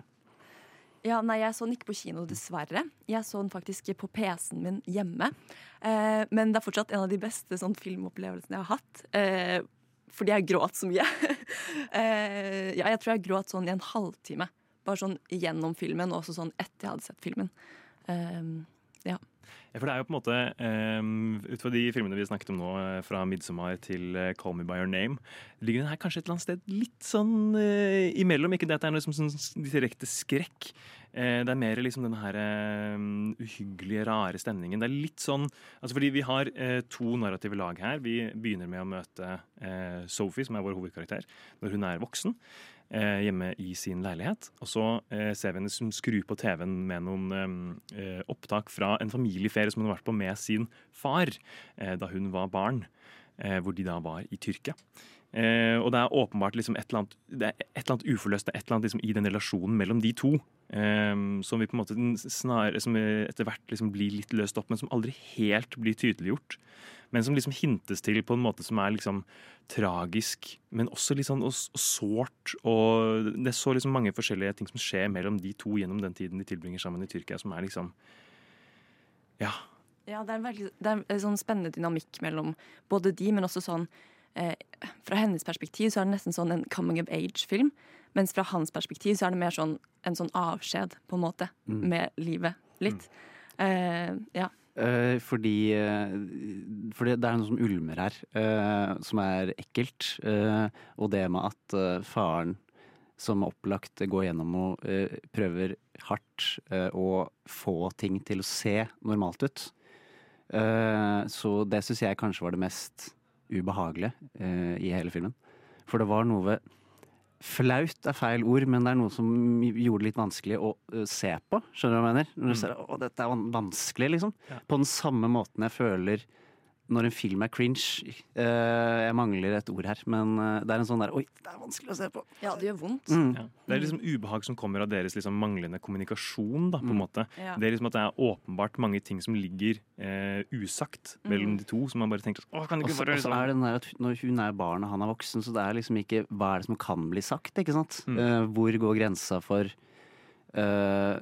Ja, nei, jeg så den ikke på kino, dessverre. Jeg så den faktisk på PC-en min hjemme. Eh, men det er fortsatt en av de beste sånn, filmopplevelsene jeg har hatt. Eh, fordi jeg gråt så mye. eh, ja, jeg tror jeg gråt sånn i en halvtime. Bare sånn gjennom filmen, og også sånn etter jeg hadde sett filmen. Eh, ja. Ja, for det er jo på en måte, um, Ut fra de filmene vi snakket om nå, eh, fra 'Midsommar' til eh, 'Call Me By Your Name', ligger den her kanskje et eller annet sted litt sånn uh, imellom. Ikke det at det er noe som sånn direkte skrekk. Uh, det er mer liksom den her eh, uhyggelige, rare stemningen. Det er litt sånn altså Fordi vi har uh, to narrative lag her. Vi begynner med å møte Sophie, som er vår hovedkarakter, når hun er voksen. Eh, hjemme i sin leilighet. Og så eh, ser vi henne som skrur på TV-en med noen eh, opptak fra en familieferie som hun har vært på med sin far eh, da hun var barn, eh, hvor de da var i Tyrkia. Eh, og det er åpenbart liksom et, eller annet, det er et eller annet uforløst det er et eller annet liksom i den relasjonen mellom de to. eh, som vi på en måte snarere, som etter hvert liksom blir litt løst opp, men som aldri helt blir tydeliggjort. Men som liksom hintes til på en måte som er liksom tragisk, men også litt sånn og, sårt. Og det er så liksom mange forskjellige ting som skjer mellom de to gjennom den tiden de tilbringer sammen i Tyrkia, som er liksom Ja. Ja, det er, veldig, det er en sånn spennende dynamikk mellom både de, men også sånn eh, Fra hennes perspektiv så er det nesten sånn en coming of age-film. Mens fra hans perspektiv så er det mer sånn en sånn avskjed, på en måte, Mm. med livet. Litt. Eh, ja. Eh, fordi, eh, fordi det er noe som ulmer her, eh, som er ekkelt. Eh, og det med at faren, som opplagt går gjennom og prøver hardt å få ting til å se normalt ut. Eh, så det syns jeg kanskje var det mest ubehagelige eh, i hele filmen. For det var noe Flaut er feil ord, men det er noe som gjorde det litt vanskelig å uh, se på. Skjønner du hva jeg mener? Når du ser å, dette er vanskelig, liksom. På den samme måten jeg føler når en film er cringe. Eh, jeg mangler et ord her, men eh, det er en sånn der Oi, det er vanskelig å se på. Ja, det gjør vondt. Mm. Ja. Det er liksom ubehag som kommer av deres liksom manglende kommunikasjon. da, på en måte. Ja. Det er liksom at det er åpenbart mange ting som ligger eh, usagt mellom Mm. de to. Som man bare tenker Åh, kan det Og ikke bare og så er det den der at hun- når hun er barn og han er voksen, så det er liksom ikke hva er det som kan bli sagt, ikke sant? Mm. Eh, hvor går grensa for Uh,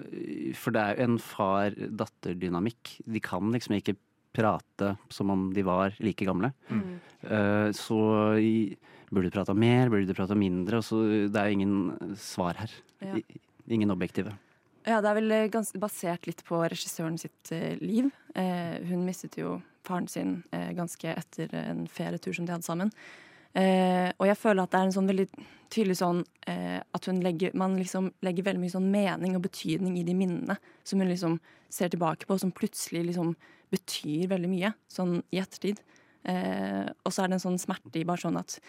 For det er jo en far-datter-dynamikk. De kan liksom ikke prate som om de var like gamle. Mm. Uh, så burde du prata mer, burde du prata mindre? Og så det er ingen svar her. Ja. I, ingen objektive. Ja, det er vel eh, ganske basert litt på regissøren sitt eh, liv. Eh, hun mistet jo faren sin eh, ganske etter en ferietur som de hadde sammen. Eh, og jeg føler at det er en sånn veldig tydelig sånn at hun legger, man liksom legger veldig mye sånn mening og betydning i de minnene som hun liksom ser tilbake på, som plutselig liksom betyr veldig mye sånn i ettertid. Eh, og så er det en sånn smerte i bare sånn at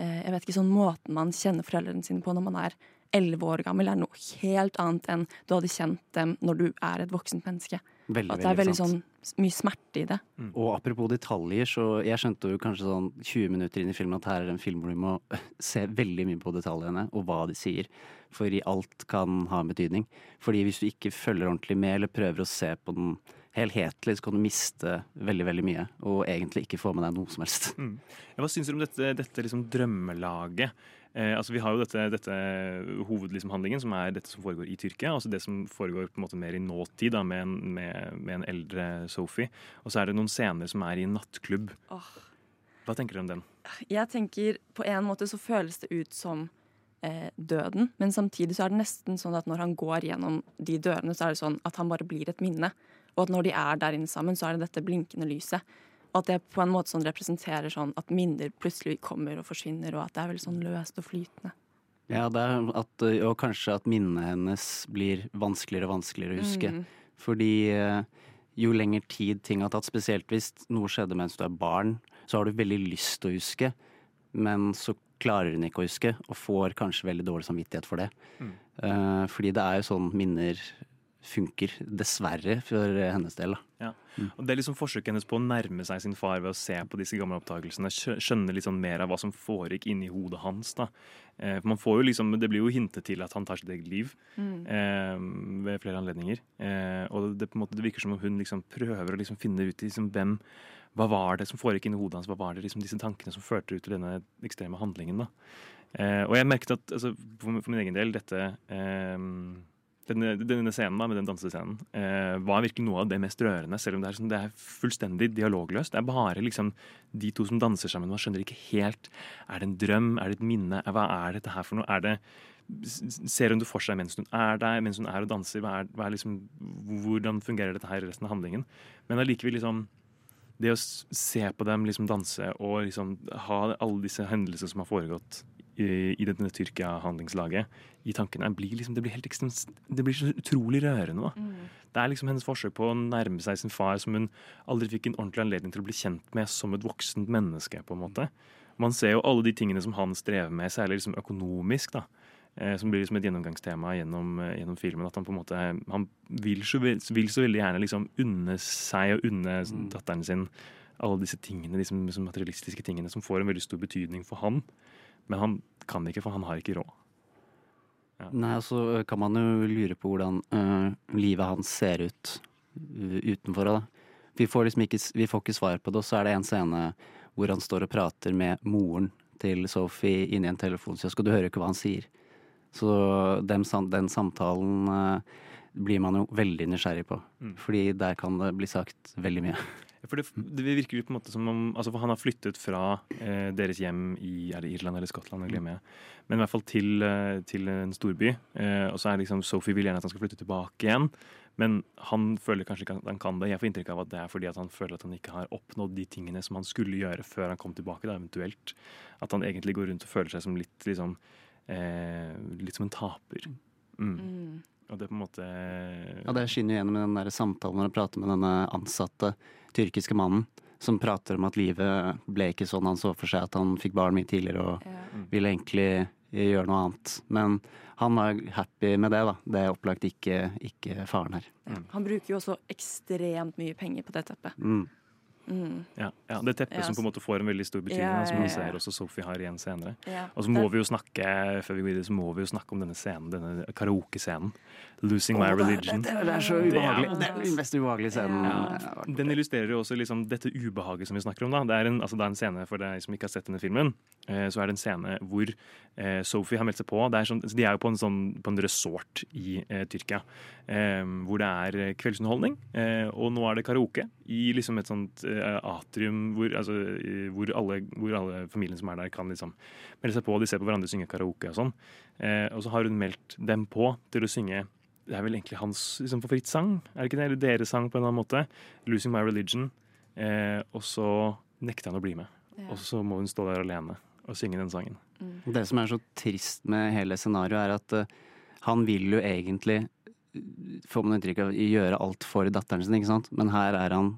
eh, jeg vet ikke, sånn måten man kjenner foreldrene sine på når man er elleve år gammel, er noe helt annet enn du hadde kjent dem når du er et voksent menneske. Veldig, At det er veldig veldig sånn mye smerte i det. Og apropos detaljer, så jeg skjønte jo kanskje sånn 20 minutter inn i filmen at her er en film hvor du må se veldig mye på detaljene og hva de sier. Fordi alt kan ha en betydning. Fordi hvis du ikke følger ordentlig med eller prøver å se på den helhetlig, så kan du miste veldig, veldig mye. Og egentlig ikke få med deg noe som helst. Mm. Hva syns du om dette, dette liksom drømmelaget? Eh, altså Vi har jo dette, dette hovedhandlingen, som er dette som foregår i Tyrkia. Altså det som foregår på en måte mer i nåtid, da, med, en, med, med en eldre Sophie. Og så er det noen scener som er i en nattklubb. Hva tenker du om den? Jeg tenker på en måte så føles det ut som eh, døden, men samtidig så er det nesten sånn at når han går gjennom de dørene, så er det sånn at han bare blir et minne. Og at når de er der inne sammen, så er det dette blinkende lyset. Og at det på en måte sånn representerer sånn at minner plutselig kommer og forsvinner, og at det er veldig sånn løst og flytende. Ja, det er at, og kanskje at minnet hennes blir vanskeligere og vanskeligere å huske. Mm. Fordi eh, jo lenger tid ting har tatt, spesielt hvis noe skjedde mens du er barn, så har du veldig lyst til å huske, men så klarer hun ikke å huske, og får kanskje veldig dårlig samvittighet for det. Mm. Eh, fordi det er jo sånn minner funker, dessverre, for hennes del. da. Ja. Og Det er liksom forsøket hennes på å nærme seg sin far ved å se på disse gamle opptakelsene. Skjønne litt sånn mer av hva som foregikk inni hodet hans. da. Eh, man får jo liksom, Det blir jo hintet til at han tar sitt eget liv Mm. eh, ved flere anledninger. Eh, og det, på en måte, det virker som om hun liksom prøver å liksom finne ut liksom hvem hva var det som foregikk inni hodet hans? Hva var det liksom disse tankene som førte ut til denne ekstreme handlingen? da? Eh, og jeg merket at altså, for, for min egen del, dette eh, denne, denne scenen da, med den dansescenen eh, var virkelig noe av det mest rørende, selv om det er, sånn, det er fullstendig dialogløst. Det er bare liksom de to som danser sammen. Man skjønner ikke helt Er det en drøm? Er det et minne? Hva er dette her for noe? Er det Ser hun det for seg mens hun er der, mens hun er og danser? Hva er, hva er liksom, hvordan fungerer dette her i resten av handlingen? Men allikevel liksom det å se på dem liksom danse og liksom ha alle disse hendelsene som har foregått i, dette Tyrkia-handlingslaget i tankene, blir liksom, det blir helt ekstremt Det blir så utrolig rørende. Mm. Det er liksom hennes forsøk på å nærme seg sin far, som hun aldri fikk en ordentlig anledning til å bli kjent med som et voksent menneske. på en måte. Man ser jo alle de tingene som han strever med, særlig liksom økonomisk. da. Eh, som blir liksom et gjennomgangstema gjennom, eh, gjennom filmen. At han på en måte Han vil så, vil, så veldig gjerne liksom unne seg og unne datteren sin alle disse tingene, disse materialistiske tingene som får en veldig stor betydning for han. Men han kan ikke, for han har ikke råd. Nei, og så kan man jo lure på hvordan øh, livet hans ser ut utenfor. Da. Vi får liksom ikke, vi får ikke svar på det, og så er det en scene hvor han står og prater med moren til Sophie inni en telefonkiosk, og du hører jo ikke hva han sier. Så dem, den samtalen øh, blir man jo veldig nysgjerrig på, Mm. fordi der kan det bli sagt veldig mye. For det, det virker jo på en måte som om altså for Han har flyttet fra eh, deres hjem i er det Irland eller Skottland, jeg glemmer jeg. Men i hvert fall til, eh, til en storby. Eh, og så er liksom Sophie vil gjerne at han skal flytte tilbake igjen. Men han føler kanskje ikke at han kan det. Jeg får inntrykk av at det er fordi at han føler at han ikke har oppnådd de tingene som han skulle gjøre før han kom tilbake, da, eventuelt. At han egentlig går rundt og føler seg som litt liksom eh, Litt som en taper. Mm. Mm. Og det på en måte Ja, det skinner jo gjennom i den der samtalen når du prater med denne ansatte tyrkiske mannen. Som prater om at livet ble ikke sånn han så for seg, at han fikk barn mye tidligere og Ja. ville egentlig gjøre noe annet. Men han var happy med det, da. Det er opplagt ikke, ikke faren her. Han bruker jo også ekstremt mye penger på det teppet. Mm. Mm. Ja, ja, det teppet Ja, som på en måte får en veldig stor betydning, Ja, som vi ser også Sophie har igjen senere. Og så må Det- vi jo snakke før vi går videre, så må vi jo snakke om denne scenen, denne karaokescenen. 'Losing oh, My Religion'. det er- det er så ubehagelig. Det er den mest ubehagelige scenen. Ja. Den illustrerer jo også liksom dette ubehaget som vi snakker om. Da. Det, er en, altså det er en scene for deg som ikke har sett denne filmen. Eh, så er det en scene hvor eh, Sophie har meldt seg på. Det er sånn, de er jo på en, sånn, på en resort i eh, Tyrkia eh, hvor det er eh, kveldsunderholdning. Eh, og nå er det karaoke i liksom et sånt uh, atrium hvor, altså, hvor, alle, hvor alle familien som er der, kan liksom melde seg på. De ser på hverandre synge karaoke og sånn. Uh, og så har hun meldt dem på til å synge det er vel egentlig hans liksom, favorittsang, er det ikke det? Eller deres sang på en eller annen måte. 'Losing My Religion'. Uh, og så nekter han å bli med. Ja. Og så må hun stå der alene og synge den sangen. Det som er så trist med hele scenarioet, er at han vil jo egentlig, får man inntrykk av, gjøre alt for datteren sin, ikke sant? Men her er han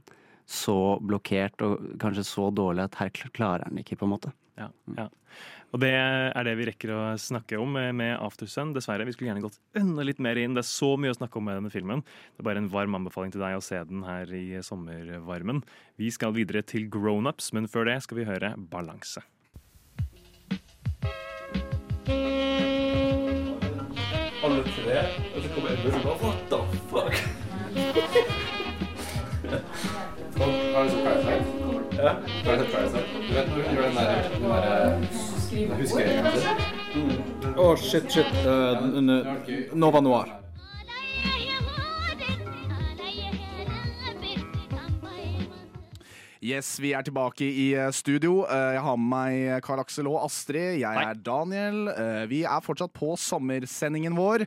så blokkert og kanskje så dårlig at her klarer han ikke, på en måte. Ja, ja. Og det er det vi rekker å snakke om med med Aftersun. Dessverre. Vi skulle gjerne gått enda litt mer inn. Det er så mye å snakke om med denne filmen. Det er bare en varm anbefaling til deg å se den her i sommervarmen. Vi skal videre til Grownups, men før det skal vi høre Balanse. Alle tre, og bare What the fuck? Har du sett Parasite? Ja, har du sett Parasite? Du vet når hun gjør den der, den der huskeringen sin? Å, shit, shit. Uh, Nova Noir. Yes, vi er tilbake i eh, studio. Eh, Jeg har med meg Karl Aksel og Astrid. Jeg er Daniel. Eh, Vi er fortsatt på sommersendingen vår.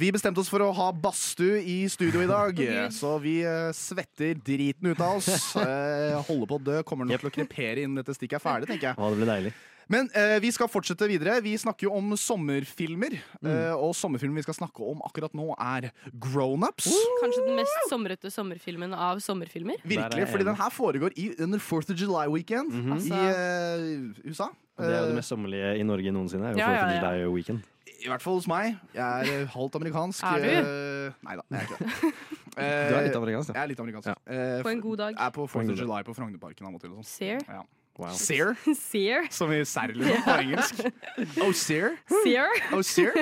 Vi bestemte oss for å ha badstue i studio i dag, så vi svetter driten ut av oss. Holder på å dø. Kommer nok til å krepere innen dette stikket er ferdig, tenker jeg. Ja, det blir deilig. Men eh, vi skal fortsette videre. Vi snakker jo om sommerfilmer. eh, og sommerfilmen vi skal snakke om akkurat nå, er Grownups. Kanskje den mest somrete sommerfilmen av sommerfilmer. Virkelig, fordi den her foregår i, under 4th of July weekend Altså- i eh, USA. Og det er jo det Eh, mest sommerlige i Norge noensinne. er jo Ja, ja, 4th of ja. July Weekend. I hvert fall hos meg. Jeg er halvt amerikansk. Er du? eh, nei da, jeg er ikke det. Eh, Du er litt amerikansk, da. Jeg er litt amerikansk. Eh, På en god dag. Jeg er på På 4th of July på Frognerparken av og til. sånn. Ser? Ja. Wow. Sear, Sear. som i serr liksom, på engelsk. Oh, sear. Sear. Oh, sear.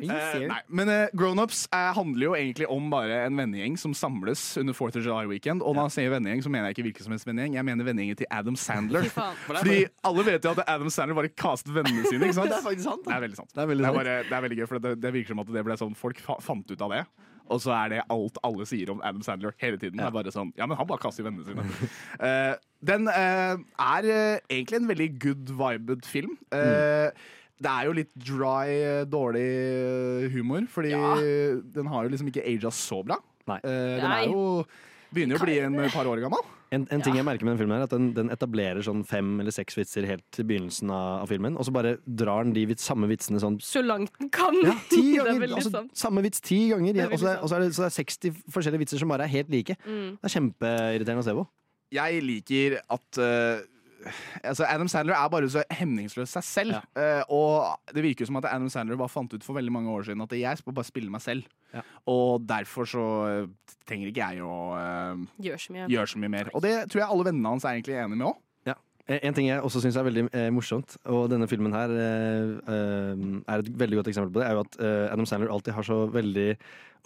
Eh, nei, men uh, Grownups uh, handler jo egentlig om bare en vennegjeng som samles under 4th of July weekend. Og når jeg sier vennegjeng, så mener jeg ikke hvilken som helst vennegjeng. Jeg mener vennegjengen til Adam Sandler. Fordi alle vet jo at Adam Sandler bare castet vennene sine. ikke sant? Det er faktisk sant, da. Det er veldig sant. Det er veldig det, er bare, det er veldig gøy, for det, det virker som at det ble sånn folk fa fant ut av det. Og så er det alt alle sier om Adam Sandler hele tiden. Det er bare sånn, ja, men Han bare kaster vennene sine. uh, den uh, er uh, egentlig en veldig good vibed film. Mm. Det er jo litt dry, dårlig humor, fordi den har jo liksom ikke aga så bra. Eh, den er jo begynner jo å bli en par år gammel. En, en ting jeg merker med den filmen er at den, den etablerer sånn fem eller seks vitser helt til begynnelsen av, av filmen, og så bare drar den de vits, samme vitsene sånn Så langt den kan. ja, ti er ganger! altså, sant. samme vits ti ganger. Det er Og så er, er det, så det er 60 forskjellige vitser som bare er helt like. Mm. Det er kjempeirriterende å se på. Jeg liker at eh, altså Adam Sandler er bare så hemningsløs seg selv. Eh, og det virker som at Adam Sandler bare fant ut for veldig mange år siden at jeg skal bare spille meg selv. Ja. Og derfor så eh, trenger ikke jeg å uh, gjøre så gjør så mye mer. Og det tror jeg alle vennene hans er egentlig enige med òg. Eh, En ting jeg også syns er veldig eh, morsomt, og denne filmen her eh, eh, er et veldig godt eksempel på det, er jo at eh, Adam Sandler alltid har så veldig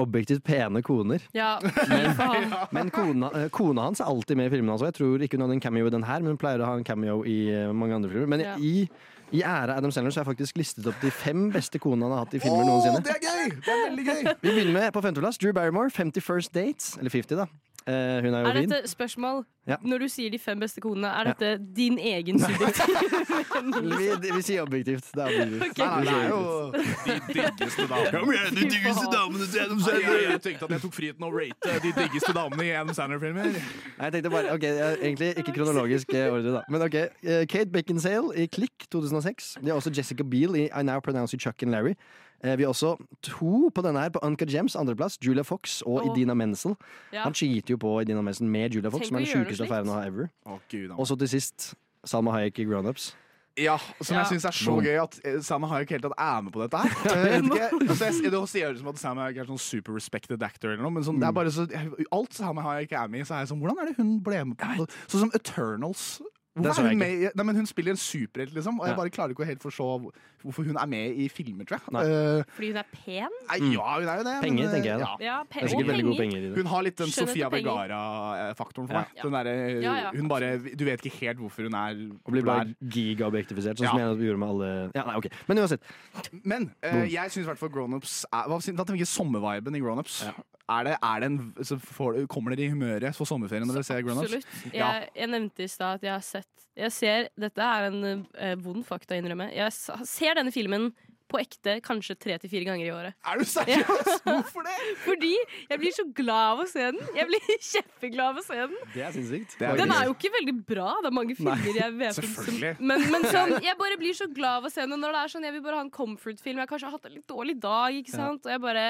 objektivt pene koner. Ja, men. Men kona, eh, kona hans er alltid med i filmen. Altså. Jeg tror ikke hun hadde en cameo i den her, men hun pleier å ha en cameo i eh, mange andre filmer. Men Ja. i, i ære Adam Sandler så har jeg faktisk listet opp de fem beste konene han har hatt i filmer noensinne. det er gøy! Det er veldig gøy! Vi begynner med på femteplass Drew Barrymore, 51st Dates. Eller 50, da. Eh, hun er jo Er dette spørsmål Ja. Når du sier de fem beste konene, er Ja. dette din egen subjektive Vi, vi sier objektivt. Det er objektivt. Nei, nei, det er jo de diggeste damene. Kom igjen, de diggeste damene til Adam Sandler. Jeg, jeg tenkte at jeg tok friheten å rate de diggeste damene i Adam Sandler-filmer. Nei, jeg tenkte bare, ok, Egentlig ikke kronologisk eh, ordre, da. Men ok, eh, Kate Beckinsale i Click 2006. De har også Jessica Beale i I Now Pronounce You Chuck and Larry. Eh, Vi har også to på denne her på Uncut Gems, andreplass. Julia Fox og oh. Idina Menzel. Ja. Han cheater jo på Idina Menzel med Julia Fox, Tenk som er den sjukeste affæren å ha ever. Oh, Gud. Og så til sist Salma Hayek i Grown Ups. Ja, som Ja. jeg syns er så gøy at eh, Sam Hayek helt tatt er med på dette her. Jeg vet ikke, altså jeg, det sier ut som at Sam Hayek er sånn super respected actor eller noe, men sånn, det er bare så Alt Sam Hayek er med i, så er jeg sånn Hvordan er det hun ble med på? Sånn som Eternals. Hvorfor er hun ikke. med i Nei, men Hun spiller en superhelt, liksom, og jeg bare klarer ikke å helt forstå hvorfor hun er med i filmer, tror jeg. Nei. Eh, Fordi hun er pen? nei, ja, hun er jo det. Penger, men, tenker jeg da. ja. Ja, pe Det er sikkert og veldig gode penger. penger i det. Hun har litt den Skjønner Sofia. Vergara-faktoren for Ja. meg. Den Ja, ja, hun bare Du vet ikke helt hvorfor hun er Og blir bare der. gigaobjektifisert, sånn Ja. som jeg gjorde med alle Ja, nei, ok. Men uansett. Men uh, jeg syns i hvert fall grownups hva, tenker jeg sommerviben i grownups. Er det, er det en, så får, kommer dere i humøret for sommerferien når dere ser grownups? Absolutt. Jeg, jeg nevnte i stad at jeg har sett Jeg ser, Dette er en eh, vond fakta å innrømme. Jeg ser denne filmen på ekte kanskje tre til fire ganger i året. Er du seriøs? Hvorfor det? Fordi jeg blir så glad av å se den. Jeg blir kjempeglad av å se den. Det er sinnssykt. Det er Den er jo ikke veldig bra. Det er mange filmer jeg vet om som men, men sånn, jeg bare blir så glad av å se den. Og når det er sånn, jeg vil bare ha en comfort-film. Jeg har kanskje hatt en litt dårlig dag, ikke sant? Og jeg bare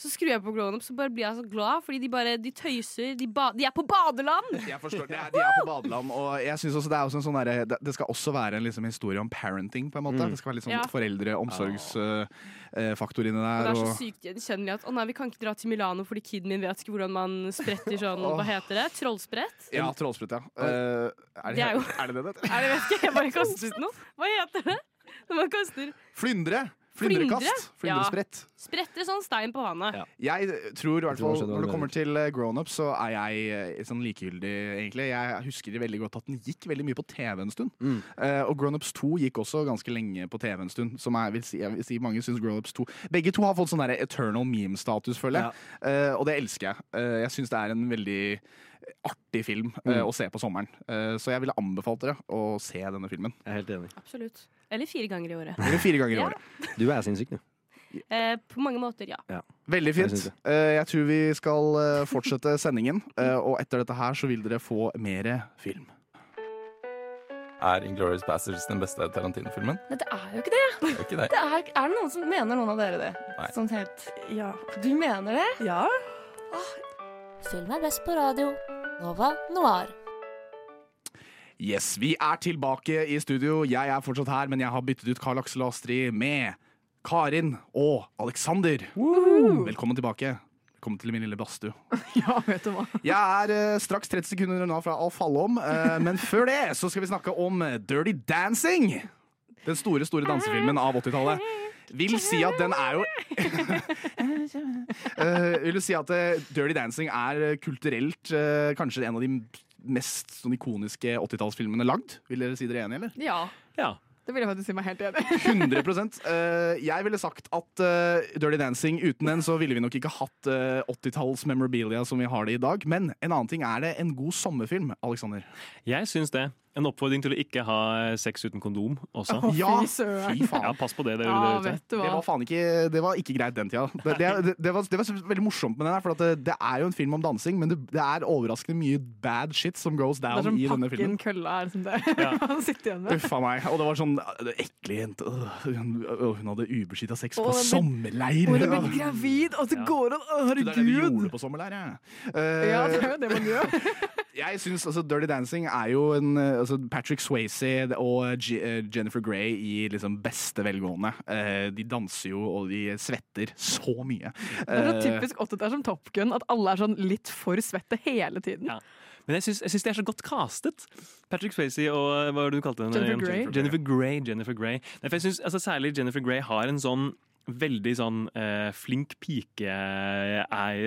Så skrur jeg på Grown opp, så bare blir jeg så glad, fordi de bare de tøyser. De, ba de er på badeland! Jeg forstår, det er, De er på badeland, og jeg synes også det er også en sånn der, det, det skal også være en liksom, historie om parenting, på en måte. Mm. Det skal være litt sånn Ja. foreldreomsorgsfaktor uh, inni Og det er så Og, sykt gjenkjennelig at å nei, vi kan ikke dra til Milano fordi kiden min vet ikke hvordan man spretter sånn, hva heter det? Trollsprett? ja, trollsprett, ja. Uh, er, Det er jo- er det det det heter? Er det vet ikke, jeg bare kastet ut noe. Hva heter det? Når man kaster Flyndre! Flyndrekast. Flyndre? Flyndresprett. Ja. Spretter sånn stein på vannet. Jeg tror i hvert fall Når det kommer til grownup, grown up, så er jeg eh, sånn likegyldig, egentlig. Jeg husker veldig godt at den gikk veldig mye på TV en stund. Mm. Uh, og Grown Ups 2 gikk også ganske lenge på TV en stund. Som jeg vil si, jeg vil si mange syns Grown Ups 2 Begge to har fått sånn der eternal meme-status, føler jeg. Eh, og det elsker jeg. Uh, jeg syns det er en veldig artig film eh, Mm. å se på sommeren. Eh, så jeg ville anbefalt dere å se denne filmen. Jeg er helt enig. Absolutt. Eller fire ganger i året. Eller fire ganger i Ja. året. Du er sinnssyk, du. Eh, på mange måter, ja. Veldig Jeg fint. synes. Eh, jeg tror vi skal eh, fortsette sendingen, eh, og etter dette her så vil dere få mer film. Er Inglourious Basterds den beste Tarantino-filmen? Nei, det er jo ikke det. Det er ikke det. det er, er det noen som mener noen av dere det? Nei. Sånn helt Ja. Du mener det? Ja. Film er best på radio. Nova Noir. Yes, Vi er tilbake i studio. Jeg er fortsatt her, men jeg har byttet ut Karl Aksel og Astrid med Karin og Alexander. Velkommen tilbake. Velkommen til min lille badstue. Ja, vet du hva. Jeg er uh, straks 30 sekunder unna fra Alf Hallom, uh, men før det så skal vi snakke om Dirty Dancing. Den store, store dansefilmen av 80-tallet. Vil si at den er jo uh, Vil du si at Dirty Dancing er kulturelt kanskje en av de mest sånn ikoniske 80-tallsfilmene lagd? Vil dere si dere enig, eller? Ja. Ja. Det vil jeg faktisk si meg helt enig i. 100 Eh, Jeg ville sagt at uh, Dirty Dancing uten den så ville vi nok ikke hatt uh, 80-talls memorabilia som vi har det i dag. Men en annen ting er det en god sommerfilm, Alexander. Jeg syns det. En oppfordring til å ikke ha sex uten kondom også. Oh, Ja, fy faen. Ja, pass på det. det, Ja, det, Det var faen ikke Det var ikke greit den tida. Det, det, det, det, var, det var veldig morsomt med den her, for at det, det er jo en film om dansing, men det, det er overraskende mye bad shit som goes Det er down som i denne filmen. kølla er som det man sitter igjen med. Uffa meg. Og det var sånn det ekle jente. Øh, Hun, øh, hun hadde ubeskytta sex på sommerleir. Hun blir gravid, og så går hun Herregud! Det er det vi gjorde på sommerleir, ja. Uh, Ja, det er jo det man gjør. jeg syns altså, Dirty Dancing er jo en altså, Patrick Swayze og G eh, Jennifer Grey i liksom beste velgående. Eh, de danser jo, og de svetter så mye. Det er så Eh, typisk 80 er som Top Gun, at alle er sånn litt for svette hele tiden. Men jeg syns, jeg syns det er så godt castet. Patrick Swayze og hva var det du kalte henne? Jennifer Grey. Jennifer Grey. Jennifer Grey. Nei, for jeg synes, altså, særlig Jennifer Grey har en sånn veldig sånn eh, flink pike er,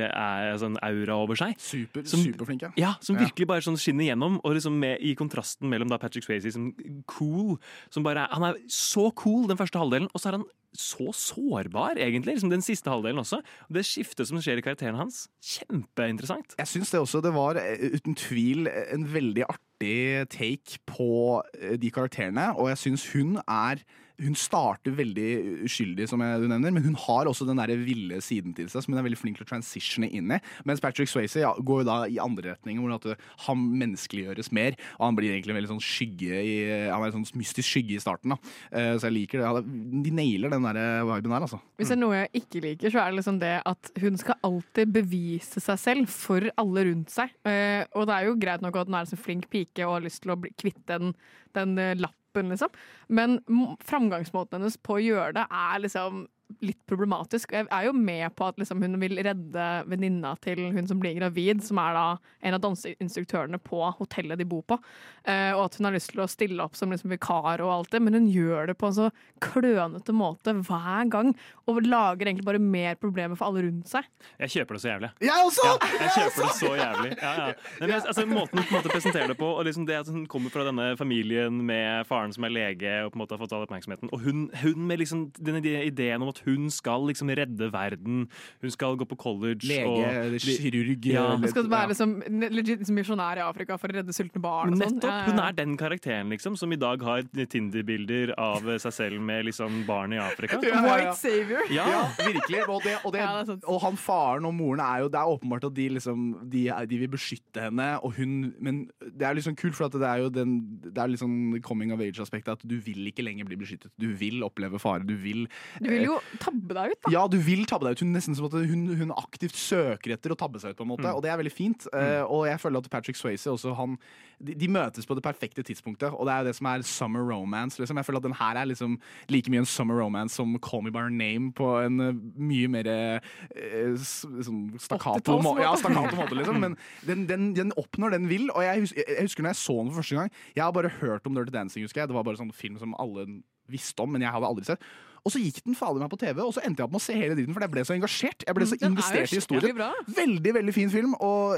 er, sånn over seg. Super, Som- superflink, ja. Ja, som virkelig bare sånn skinner gjennom. Og liksom med, i kontrasten mellom da Patrick Swayze som cool som bare er, Han er så cool den første halvdelen, og så er han så sårbar, egentlig. Liksom den siste halvdelen også. Og det skiftet som skjer i karakteren hans, kjempeinteressant. Jeg syns det også. Det var eh, uten tvil en veldig artig take på eh, de karakterene, og jeg syns hun er hun starter veldig uskyldig, som jeg, du nevner, men hun har også den der ville siden til seg som hun er veldig flink til å transitione inn i. Mens Patrick Swayze ja, går jo da i andre retninger, hvor at han menneskeliggjøres mer. Og han blir egentlig en veldig sånn skygge i, Han er en sånn mystisk skygge i starten. da Uh, Så jeg liker det. De nailer den der viben der, altså. Hvis det er noe jeg ikke liker, så er det liksom det at hun skal alltid bevise seg selv for alle rundt seg. Uh, og det er jo greit nok at hun er en så flink pike og har lyst til å bli kvitt den, den eh, lappen, liksom. Men framgangsmåten hennes på å gjøre det er liksom litt problematisk. Jeg er jo med på at liksom hun vil redde venninna til hun som blir gravid, som er da en av danseinstruktørene på hotellet de bor på. Eh, og at hun har lyst til å stille opp som liksom vikar og alt det, men hun gjør det på en så klønete måte hver gang. Og lager egentlig bare mer problemer for alle rundt seg. Jeg kjøper det så jævlig. Jeg også! Ja, jeg kjøper det så jævlig. Ja, ja. Nei, men, altså, måten hun på en måte presenterer det på, og liksom det at hun kommer fra denne familien med faren som er lege, og på en måte har fått all oppmerksomheten, og hun, hun med liksom denne ideen om at hun skal liksom redde verden, hun skal gå på college Lege, og eller kirurg, Ja. Hun skal være liksom, legit liksom misjonær i Afrika for å redde sultne barn. Og sånn. Nettopp! Hun er den karakteren liksom som i dag har Tinder-bilder av seg selv med liksom barn i Afrika. Ja, ja, ja. White savior. Ja. Virkelig. Og, det, og, det, Ja, det og han faren og moren er jo Det er åpenbart at de liksom De, de vil beskytte henne, og hun Men det er liksom kult, for at det er jo den Det er liksom coming of age-aspektet at du vil ikke lenger bli beskyttet. Du vil oppleve fare. Du vil Du vil jo tabbe deg ut, da. Ja, du vil tabbe deg ut. Hun, nesten som at hun, hun aktivt søker etter å tabbe seg ut, på en måte. Mm. Og det er veldig fint. Eh, og jeg føler at Patrick Swayze også, han de, de møtes på det perfekte tidspunktet, og det er jo det som er summer romance. Liksom. Jeg føler at den her er liksom like mye en summer romance som Call Me By Your Name på en eh, mye mer uh, sånn stakkato må- ja, stakkato måte, liksom. Men den, den, den oppnår den vil, og jeg husker, jeg husker når jeg så den for første gang Jeg har bare hørt om Dirty Dancing, husker jeg. Det var bare sånn film som alle visste om, men jeg hadde aldri sett. Og så gikk den fader meg på TV, og så endte jeg opp med å se hele dritten, for jeg ble så engasjert. Jeg ble så Mm, den er investert i historien. Veldig, veldig fin film, og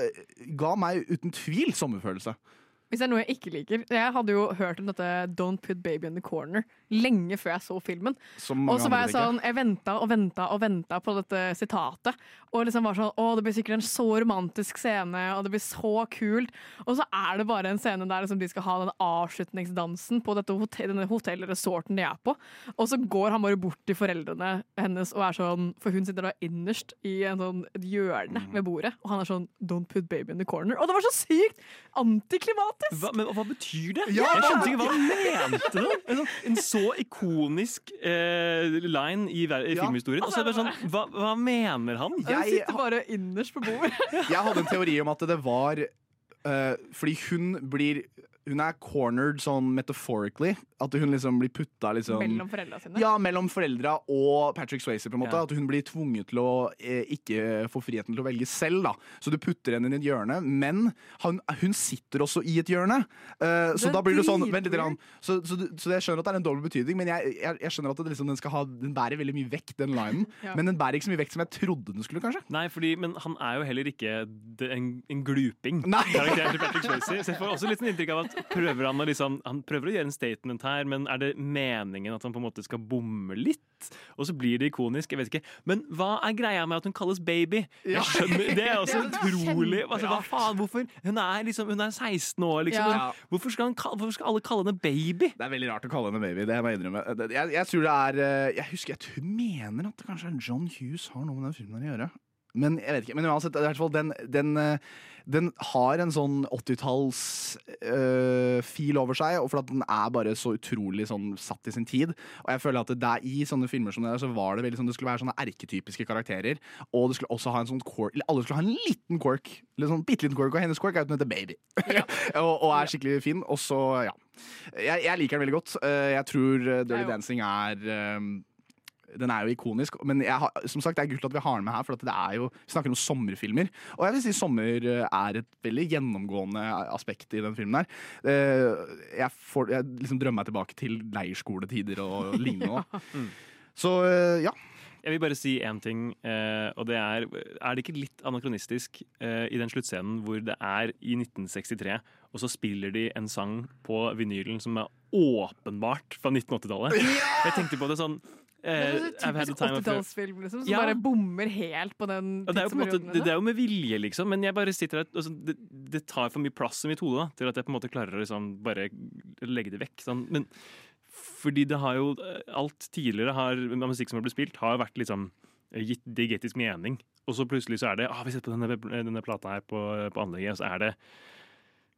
ga meg uten tvil sommerfølelse. Hvis det er noe jeg ikke liker Jeg hadde jo hørt om dette Don't Put Baby in the Corner lenge før jeg så filmen. Og så var jeg sånn, jeg venta og venta og venta på dette sitatet. Og liksom var sånn, å det blir sikkert en så romantisk scene, og det blir så kult. Og så er det bare en scene der liksom, de skal ha den avslutningsdansen på dette hotell, denne hotellresorten de er på. Og så går han bare bort til foreldrene hennes og er sånn For hun sitter da innerst i en sånn, et hjørne Mm. ved bordet, og han er sånn Don't put baby in the corner. Og det var så sykt antiklimatisk! Hva, men hva betyr det? Ja, jeg skjønte ikke hva han mente. En, sånn, en så ikonisk eh, line i, i Ja. filmhistorien. Og så er det bare sånn, hva, hva mener han? Hun sitter bare innerst på bordet. Jeg hadde en teori om at det var eh, fordi hun blir Hun er cornered sånn metaphorically. At hun liksom blir putta liksom Mellom foreldra sine. Ja, mellom foreldra og Patrick Swayze. på en måte Ja. At hun blir tvunget til å eh, ikke få friheten til å velge selv. da Så du putter henne inn i et hjørne, men han, hun sitter også i et hjørne. Uh, så da blir det sånn vent litt, så, så, du- så jeg skjønner at det er en dobbel betydning, men jeg, jeg, jeg skjønner at det liksom, den, skal ha, den bærer veldig mye vekt, den linen. Ja. Men den bærer ikke så mye vekt som jeg trodde den skulle, kanskje. Nei, fordi, men han er jo heller ikke en, en gluping. Nei. Karakteren til Patrick Swayze. Så jeg får også litt sånn inntrykk av at prøver han, å liksom, han prøver å gjøre en statement her, men er det meningen at han på en måte skal bomme litt? Og så blir det ikonisk. Jeg vet ikke. Men hva er greia med at hun kalles baby? Ja. Jeg skjønner, Det er også utrolig altså, Hva faen, hvorfor? Hun er, liksom, hun er 16 år, liksom. Ja. Hvorfor, skal han, hvorfor skal alle kalle henne baby? Det er veldig rart å kalle henne baby. Det må jeg innrømme. Jeg, jeg tror det er eh, Jeg husker jeg mener at det kanskje er John Hughes har noe med den filmen å gjøre. Men jeg vet ikke. Men uansett, i hvert fall, den, den, eh, den har en sånn 80-talls-feel over seg, og for at den er bare så utrolig sånn satt i sin tid. Og jeg føler at det der, i sånne filmer som det der, så var det veldig sånn det skulle være sånne erketypiske karakterer. Og det skulle også ha en sånn quirk Alle skulle ha en liten quirk. Eller sånn bitte liten quirk, og hennes quirk er at hun heter Baby. og, og er skikkelig fin. Og så, ja. Jeg, jeg liker den veldig godt. Eh, Jeg tror eh, Dirty Dancing er eh, den er jo ikonisk, men har, som sagt, det er kult at vi har den med her. For at det er jo, Vi snakker om sommerfilmer, og jeg vil si sommer eh, er et veldig gjennomgående aspekt i den filmen. her. Eh, Jeg, får, jeg liksom drømmer meg tilbake til leirskoletider og lignende. også. Så eh, ja. Jeg vil bare si én ting, og det er Er det ikke litt anakronistisk i den sluttscenen hvor det er i 1963, og så spiller de en sang på vinylen som er åpenbart fra 1980-tallet? Jeg tenkte på det sånn Det eh, er så the typisk time of your- 80-tallsfilm, liksom, som Ja. bare bommer helt på den det er på måte, det, det er liksom. jo med vilje, liksom, men jeg bare sitter der altså, det, det tar for mye plass i mitt hode til at jeg på en måte klarer å liksom bare legge det vekk. Sånn. Men fordi det har jo Alt tidligere har, med musikk som har blitt spilt, har vært liksom gitt diegetisk mening. Og så plutselig så er det ah, Vi setter på denne, denne plata her på, på anlegget, og så er det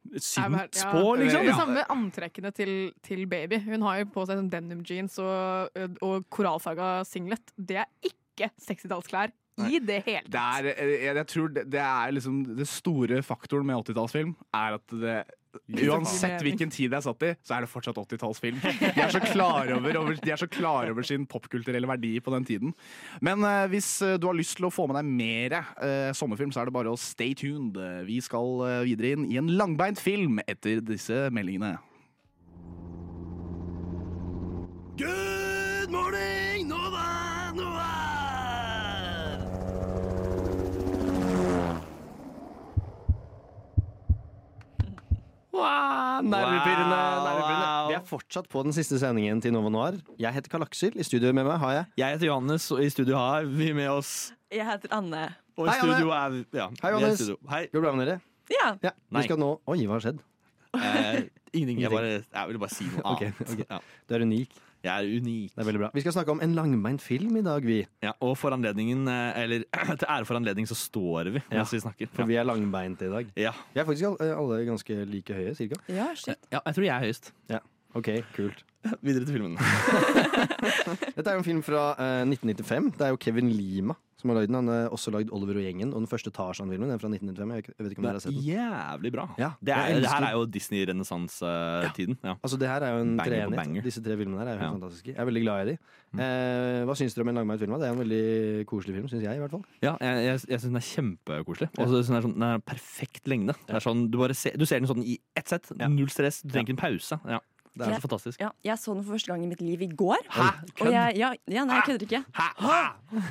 Er ja. på, liksom. Det samme antrekkene til, til Baby. Hun har jo på seg sånn denim jeans og, og Koralsaga-singlet. Det er ikke 60-tallsklær i det hele Det er, eh, jeg, jeg tror det, det er liksom Det store faktoren med 80-tallsfilm er at det Uansett hvilken tid det er satt i, så er det fortsatt 80-tallsfilm. De, er så klar over- over- de er så klar over sin popkulturelle verdi på den tiden. Men uh, hvis eh, du har lyst til å få med deg mer uh, sommerfilm, så er det bare å stay tuned. Vi skal uh, videre inn i en langbeint film etter disse meldingene. Wow, nervepirrende, Wow, Vi er fortsatt på den siste sendingen til Nova Noir. Jeg heter Karl Aksel. I studio med meg har jeg Jeg heter Johannes, og i studio har vi med oss Jeg heter Anne. Og i Hei, studio Anne. er ja, Hei, Johannes. Hei. Går det bra med dere? Ja. Ja, vi skal nå Oi, hva har skjedd? Eh, ingenting. Jeg, bare, jeg ville bare si noe annet. annet. okay. Ja. Du er unik. Jeg er unik. Det er veldig bra. Vi skal snakke om en langbeint film i dag, vi. Ja, og for anledningen, eh, eller til ære for anledning, så står vi Ja, mens vi snakker. For vi er langbeinte i dag. Ja. Vi er faktisk alle ganske like høye, cirka. Ja, shit. ja, jeg tror jeg er høyest. Ja. Ok, kult. Videre til filmen. Dette er jo en film fra eh, 1995. Det er jo Kevin Lima som har lagd den. Han har også lagd Oliver og gjengen og den første Tarzan-filmen. Den er fra 1995. Jeg vet- jeg vet ikke om dere har sett den. jævlig bra. Ja, Det, er, jeg det her er jo Disney-renessansetiden. Ja. Altså, det her er jo en Banger på treenighet. banger. Disse tre filmene her er jo helt Ja. fantastiske. Jeg er veldig glad i de. Eh, hva syns dere om en langbeint film? da? Det er en veldig koselig film, syns jeg i hvert fall. Ja, jeg, jeg, jeg syns den er kjempekoselig. Og så synes jeg den er sånn, den er perfekt lengde. Det er sånn, du, bare ser, du ser den sånn i ett sett. Null stress. Du trenger ikke en pause. Ja. Det er Jeg- så fantastisk. Ja, jeg så den for første gang i mitt liv i går. Hæ? Og jeg, ja, ja, nei, jeg kødder ikke. Hæ?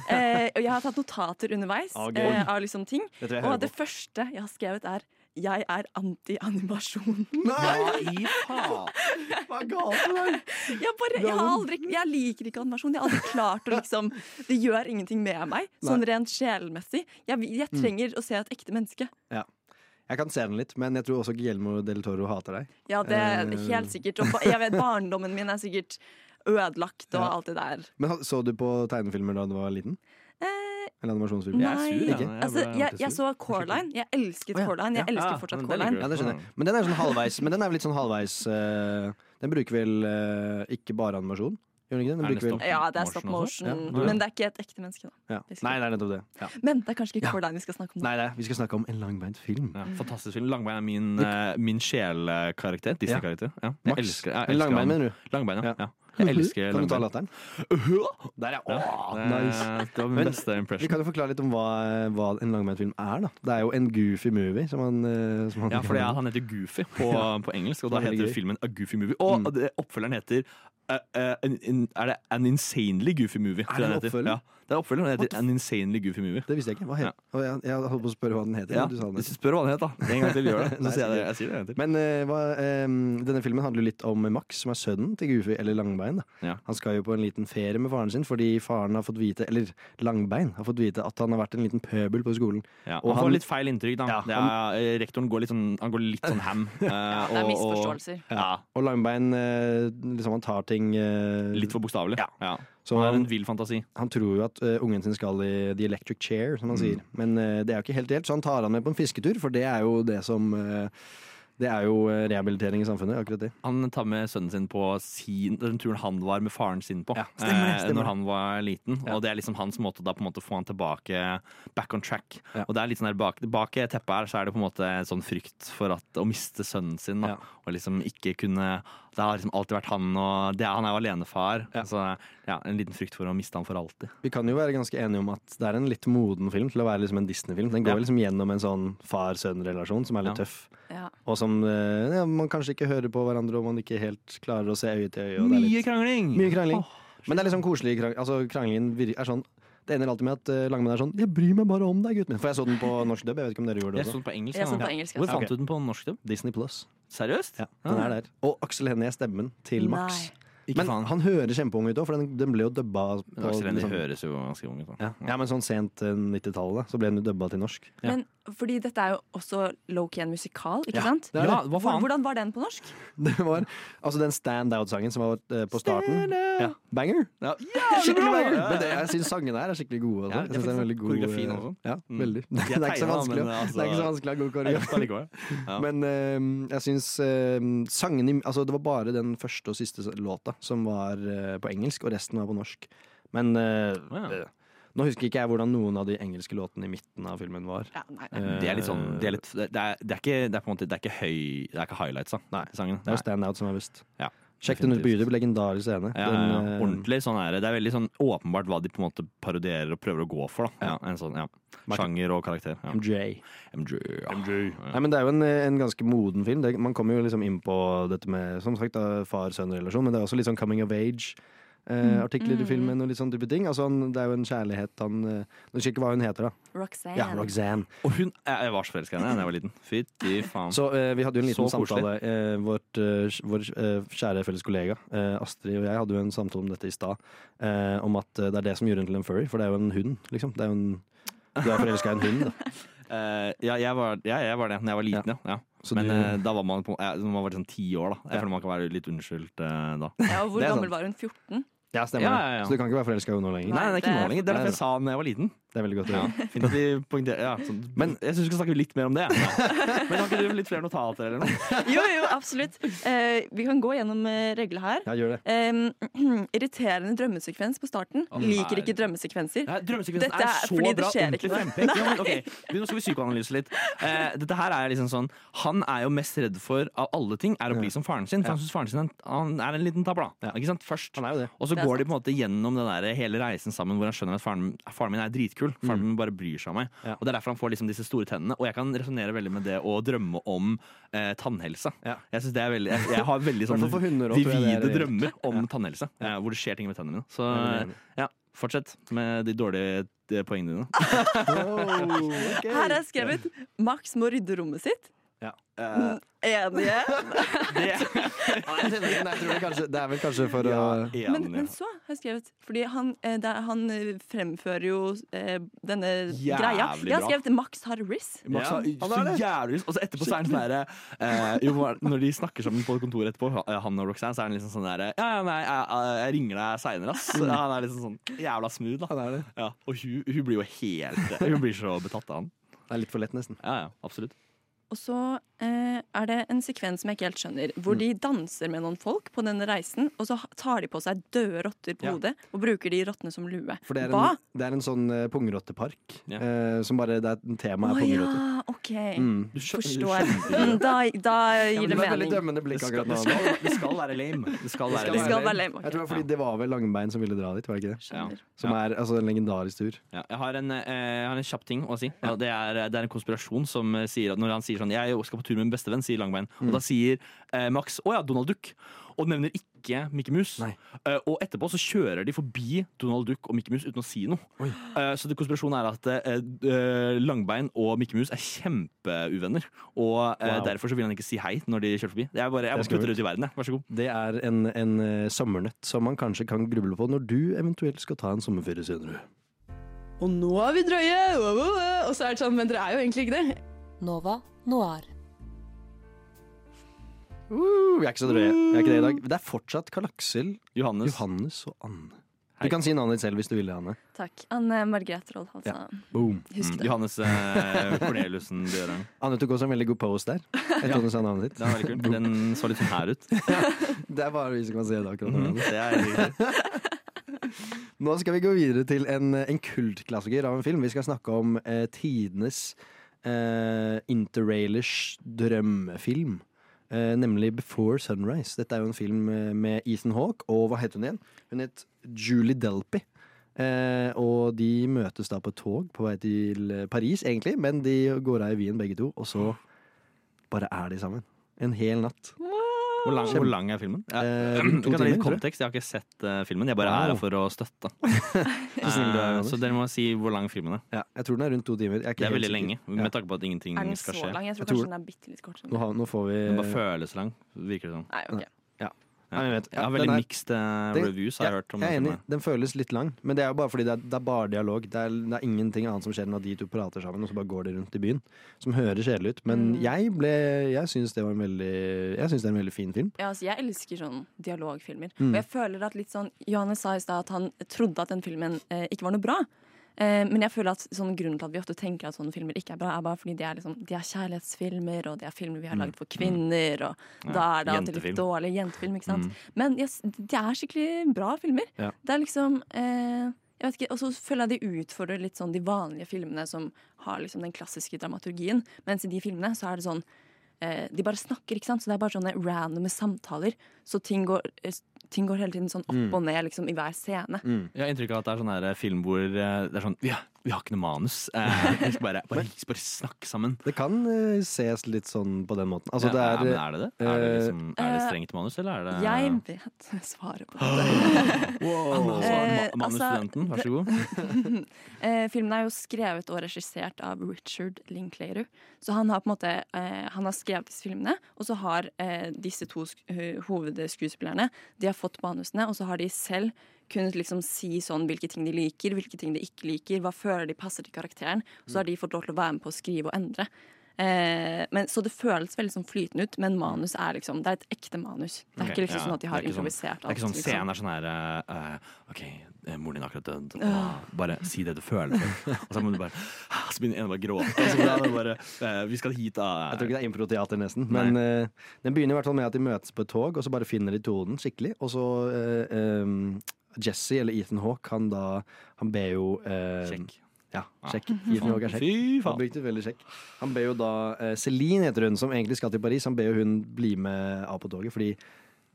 Eh, og jeg har tatt notater underveis Ah, eh, av liksom ting. Det Og det på. første jeg har skrevet, er 'Jeg er anti-animasjon'. Nei! Hva er galt med deg? Jeg, bare, jeg, aldri, jeg liker ikke animasjon. Jeg har aldri klart å liksom Det gjør ingenting med meg, sånn rent sjelmessig. Jeg, jeg Mm. trenger å se et ekte menneske. Ja. Jeg kan se den litt, men jeg tror også Guillermo del Toro hater deg. Ja, det er Eh, helt sikkert. Og jeg vet, barndommen min er sikkert ødelagt og Ja. alt det der. Men Så du på tegnefilmer da du var liten? Eller animasjonsfilmer? Nei, Ikke? altså, jeg, jeg så Coraline. Jeg elsket oh, ja. Coraline. Jeg elsker Ja, fortsatt men Coraline. Ja, det skjønner jeg. Men den er sånn halvveis Men den er vel litt sånn halvveis uh, Den bruker vel uh, ikke bare animasjon? Gjør den ikke det? Den Er det bruker vel- Ja, det er stop motion motion. Ja. men det er ikke et ekte menneske. Da. Ja. Nei, det er nettopp det. Ja. Men det er kanskje ikke Coraline vi skal snakke om. Nei, det er, vi skal snakke om en langbeint film. Ja, fantastisk film. Langbein er min, uh, min sjelkarakter. Disney-karakter. Ja. Jeg elsker, jeg elsker langbein, mener du? Langbein, ja. Jeg elsker Kan du ta latteren? Der, ja. Åh, Det- nice. det var min beste impression. Vi kan jo forklare litt om hva, hva en langbeint film er. da Det er jo en goofy movie, som han, eh, som han Ja, for han heter Goofy på, Ja. på engelsk, og da er heter filmen A Goofy Movie. Og Mm. oppfølgeren heter eh, uh, an, in, Er det An Insanely Goofy Movie? Er det en oppfølger? Ja, det er oppfølgeren. Den What heter An Insanely Goofy Movie. Det visste jeg ikke. Hva het? Og jeg, jeg holdt på å spørre hva den heter. Ja, du sa den hvis du spør hva den het, da. En gang til gjør det. Så Nei, sier jeg det. Jeg sier det en gang til. Men uh, hva, um, denne filmen handler jo litt om Max, som er sønnen til Goofy, eller Langbein. Da. Ja. Han skal jo på en liten ferie med faren sin, fordi faren har fått vite, eller Langbein har fått vite at han har vært en liten pøbel på skolen. Ja, Og han får litt feil inntrykk, da. Ja, han, eh, rektoren går litt sånn, han går litt sånn ham. eh, det er og- og- misforståelser. Ja, Og Langbein uh, liksom han tar ting litt for bokstavelig. Ja. Så han har en vill fantasi. Han tror jo at uh, ungen sin skal i the electric chair, som han sier. Men uh, det er jo ikke helt reelt, så han tar han med på en fisketur, for det er jo det som uh, Det er jo eh, rehabilitering i samfunnet, akkurat det. Han tar med sønnen sin på sin, den turen han var med faren sin på Ja, stemmer stemmer når han var liten. Ja. Og det er liksom hans måte da på en måte få han tilbake back on track. Ja. Og det er litt sånn der bak, bak teppet her så er det på en måte en sånn frykt for at, å miste sønnen sin. Da. Og liksom ikke kunne Det har liksom alltid vært han, og det, han er jo alenefar. Ja. Så ja, en liten frykt for å miste han for alltid. Vi kan jo være ganske enige om at det er en litt moden film til å være liksom en Disney-film. Den går Ja. liksom gjennom en sånn far-sønn-relasjon som er litt Ja. tøff. Ja. Og som eh, ja, man kanskje ikke hører på hverandre, og man ikke helt klarer å se øye til øye. og det er Mye litt- krangling! Mye krangling. Men det er liksom koselig krangling. Altså, kranglingen er sånn Det ender alltid med at uh, Langmann er sånn 'Jeg bryr meg bare om deg, gutten min'. For jeg så den på norsk dub. Jeg vet ikke om dere gjorde det Jeg så også. den på engelsk. Jeg så den på engelsk, ja. Hvor fant du den på norsk? dub? Disney Plus. Seriøst? Ja, den er der. Og Aksel Hennie er stemmen til Max. Ikke Men faen. han høres kjempeung ut òg, for den, den ble jo dubba på Aksel Hennie liksom- høres jo ganske ung ut. ja. ja, men sånn sent eh, 90-tallet, så ble den jo dubba til norsk. Ja. Men fordi dette er jo også low-key en musikal, ikke Ja, sant? det det. Ja, hva faen? Hvordan var den på norsk? Det var altså den stand-out-sangen som var eh, på starten. Ja. Banger! Ja. Skikkelig banger! Ja, ja, Men det, jeg syns sangene her er skikkelig gode. Også. Ja, jeg synes det er veldig god koreografien eh, også. Ja, Mm. veldig. Er Det er ikke så vanskelig, men, altså- det er ikke så vanskelig å ha god Jeg koreografi. Men eh, jeg syns uh, sangene Altså, det var bare den første og siste låta som var uh, på engelsk, og resten var på norsk. Men Ja. eh, nå husker ikke jeg hvordan noen av de engelske låtene i midten av filmen var. Ja, nei, nei. Det er litt sånn Det er, litt, det er, det er ikke Det er på en måte Det er ikke høy Det er ikke highlights, da. Nei, sangen. Det er jo Stand-out som er best. Ja, Sjekk den ut på. YouTube. Legendarisk scene. Ja, Den, ja. ja, Ordentlig sånn er det. Det er veldig sånn åpenbart hva de på en måte parodierer og prøver å gå for. da ja, En sånn, ja Sjanger og karakter. Ja. MJ. MJ, ja. Nei, men Det er jo en, en ganske moden film. Det, man kommer jo liksom inn på dette med som sagt, far-sønn-relasjon, men det er også litt sånn coming of age. Eh, artikler i Mm. filmen og litt sånn type ting. Altså, han, det er jo en kjærlighet han eh, Nå husker jeg ikke hva hun heter, da. Roxanne. Ja, Roxanne. Og hun Jeg jeg var så forelska i henne da jeg var liten. Fytti faen. Så eh, vi hadde jo en liten Så koselig. samtale. Eh, vårt, eh, vår eh, kjære felles kollega eh, Astrid og jeg hadde jo en samtale om dette i stad. Eh, om at eh, det er det som gjør henne til en furry, for det er jo en hund, liksom. Det er jo en, du er forelska i en hund, da. Eh, ja, jeg var, ja, jeg var det da jeg var liten, ja. ja. Så Men du- eh, da var man på ja, man var sånn ti år, da. Jeg føler man kan være litt unnskyldt eh, da. Ja, og hvor Det er gammel sant. var hun? 14? Ja, stemmer Ja, ja, ja. Så du kan ikke være forelska i henne nå lenger? Nei, det er ikke nå lenger. Det er derfor jeg sa sa da jeg var liten. Det er veldig godt å Ja, høre. fint at vi poengterer ja, sånn. Men jeg syns vi skal snakke litt mer om det. Men har ikke du litt flere notater eller noe? Jo, jo, absolutt. Eh, vi kan gå gjennom eh, reglene her. Ja, gjør det. Eh, irriterende drømmesekvens på starten. Oh, Liker ikke drømmesekvenser. Ja, Drømmesekvensen Dette er så fordi det bra. skjer Ordentlig ikke noe. Ja, men, ok, Nå skal vi psykoanalyse litt. Eh, dette her er liksom sånn Han er jo mest redd for av alle ting er å bli som faren sin. For han syns faren sin er, han er en liten tabla. Ikke sant? Først. Og så Det går de på en måte gjennom den der hele reisen sammen hvor han skjønner at faren, faren min er dritkul. Faren min bare bryr seg om meg. Og Det er derfor han får liksom disse store tennene. Og jeg kan resonnere veldig med det å drømme om eh, tannhelse. Jeg synes det er veldig Jeg, jeg har veldig sånn hunder er vivide drømmer om tannhelse. eh, hvor det skjer ting med tennene mine. Så ja, fortsett med de dårlige eh, poengene dine. Her er skrevet Max må rydde rommet sitt. Ja. Uh, Enige? Nei, jeg det, kanskje, det er vel kanskje for å Men, men så har jeg skrevet Fordi han, eh, det, er- han eh, fremfører jo eh, denne Jævlig greia. Jeg har skrevet Max har riss. Max har så jævlig riss. Og så etterpå så er han sånn derre eh, Når de snakker sammen på kontoret etterpå, eh, han og Roxanne, så er han liksom sånn derre Ja, ja, nei, jeg, jeg ringer deg seinere, ass. Ja, han er liksom sånn jævla smooth, da. Ja, og hun, hun blir jo helt Hun blir så betatt av han. Det er litt for lett, nesten. Ja, ja, absolutt. Og så eh, er det en sekvens som jeg ikke helt skjønner, hvor Mm. de danser med noen folk på denne reisen, og så tar de på seg døde rotter på Ja. hodet og bruker de rottene som lue. For det er Hva? en, det er en sånn uh, pungrottepark eh, som bare Det er en tema Å er ja. OK. Mm. Du Forstår. Mm, da, da Ja, gir men det du har veldig mening. dømmende blikk Det skal, det, skal, det skal være lame. Det skal være Det skal være lame, Okay. Jeg tror det var fordi det var vel Langbein som ville dra dit, var det ikke det? Skjønner. Som er altså en legendarisk tur. Ja, jeg, har en, eh, jeg har en kjapp ting å si. Det, er, det er en konspirasjon som eh, sier at når han sier sånn 'Jeg skal på tur med min bestevenn', sier Langbein. Mm. Og da sier eh, Max 'Å ja, Donald Duck'. Og nevner ikke Mickey Mus. Uh, og etterpå så kjører de forbi Donald Duck og Mickey Mus uten å si noe. Uh, så det konspirasjonen er at eh, eh, Langbein og Mickey Mus er kjempeuvenner. Og eh, Wow. derfor så vil han ikke si hei når de kjører forbi. Jeg bare, jeg bare det ut i verden, jeg. Vær så god. Det er en, en eh, sommernøtt som man kanskje kan gruble på når du eventuelt skal ta en sommerferie senere. Og nå er vi drøye! Og så er det sånn, men dere er jo egentlig ikke det. Nova Noir. Uh, vi er ikke så drøye. Vi er ikke det i dag. Det er fortsatt Karl Aksel, Johannes. Johannes og Anne. Du kan si navnet ditt selv hvis du vil det, Anne. Takk. Anne Margrethe Rold Halsa. Ja. Boom. Husk Mm, det. Johannes eh, Corneliussen. Anne tok også en veldig god pose der. Etter at hun sa navnet ditt. Det var veldig kult. Den så litt sånn her ut. Det er bare vi som kan se det akkurat nå. Mhm, det er riktig. Nå skal vi gå videre til en, en kultklassiker av en film. Vi skal snakke om eh, tidenes eh, interrailers drømmefilm. Eh, nemlig Before Sunrise. Dette er jo en film eh, med Ethan Hawke, og hva het hun igjen? Hun het Julie Delpy. Eh, og de møtes da på tog på vei til eh, Paris, egentlig, men de går av i Wien begge to, og så bare er de sammen. En hel natt. Hvor lang, hvor lang er filmen? Ja. Eh, to kan timer, litt kontekst. Jeg har ikke sett uh, filmen. Jeg bare Wow. er her for å støtte. Johannes. så dere må si hvor lang filmen er. Ja, jeg tror den er rundt to timer. Jeg er ikke Det er veldig sikker. lenge, med tanke på at ingenting Er den så lang? Jeg tror Jeg tror- kanskje den er bitte litt kort. Nå, nå får vi Den bare føles lang, virker det som. Nei, ok. Ja. Jeg vet. Jeg har veldig er- mixed eh, reviews, har jeg ja, hørt om Jeg er enig. Den føles litt lang, men det er jo bare fordi det er, det er bare dialog. Det er, det er ingenting annet som skjer enn at de to prater sammen, og så bare går de rundt i byen. Som høres kjedelig ut. Men Mm. jeg ble Jeg syns det var en veldig Jeg synes det er en veldig fin film. Ja, altså, jeg elsker sånn dialogfilmer. Mm. Og jeg føler at litt sånn Johannes sa i stad at han trodde at den filmen eh, ikke var noe bra. Eh, men jeg føler at sånn grunnen til at vi ofte tenker at sånne filmer ikke er bra, er bare fordi de er, liksom, de er kjærlighetsfilmer, og de er filmer vi har Mm. laget for kvinner, og Ja, da er det alltid litt dårlig jentefilm, ikke sant. Mm. Men yes, de er skikkelig bra filmer. Ja. Det er liksom eh, jeg vet ikke, Og så føler jeg de utfordrer litt sånn de vanlige filmene som har liksom den klassiske dramaturgien. Mens i de filmene så er det sånn eh, De bare snakker, ikke sant. Så det er bare sånne randomme samtaler. Så ting går, eh, ting går hele tiden sånn opp Mm. og ned liksom i hver scene. Jeg har inntrykk av at det er sånn her film hvor eh, det er sånn har, vi har ikke noe manus. Eh, vi skal bare, bare, bare snakke sammen. Det kan eh, ses litt sånn på den måten. Altså, ja, det er, ja, men er det det? Er det, liksom, er det Eh, strengt manus, eller er det Jeg vet svaret på det. Wow. Eh, Ma- Manusstudenten, vær så god. Eh, filmen er jo skrevet og regissert av Richard Linklater. Så han har på en måte eh, Han har skrevet disse filmene, og så har eh, disse to sk eh, hovedskuespillerne De har fått manusene, og så har de selv kunnet liksom si sånn hvilke ting de liker, hvilke ting de ikke liker, hva føler de passer til karakteren. Og så har de fått lov til å være med på å skrive og endre. Eh, men, så det føles veldig sånn flytende ut, men manus er liksom Det er et ekte manus. Det er okay, ikke liksom ja. sånn at de har improvisert alt. sånn- Det er ikke sånn liksom. scenen er sånn her uh, OK, eh, moren din er akkurat død. Bare si det du føler. og så må du bare ah, Så begynner en bare å gråte. Og så er bare eh, Vi skal hit, da. Jeg tror ikke det er improteater, nesten. Men uh, den begynner i hvert fall med at de møtes på et tog, og så bare finner de tonen skikkelig. Og så uh, um, Jesse, eller Ethan Hawke, han da Han ber jo Sjekk. Kjekk. Ja, sjekk. Ethan Hawke er sjekk. Fy faen. Han brukte veldig sjekk. Han ber jo da eh, Celine heter hun, som egentlig skal til Paris. Han ber jo hun bli med av på toget, fordi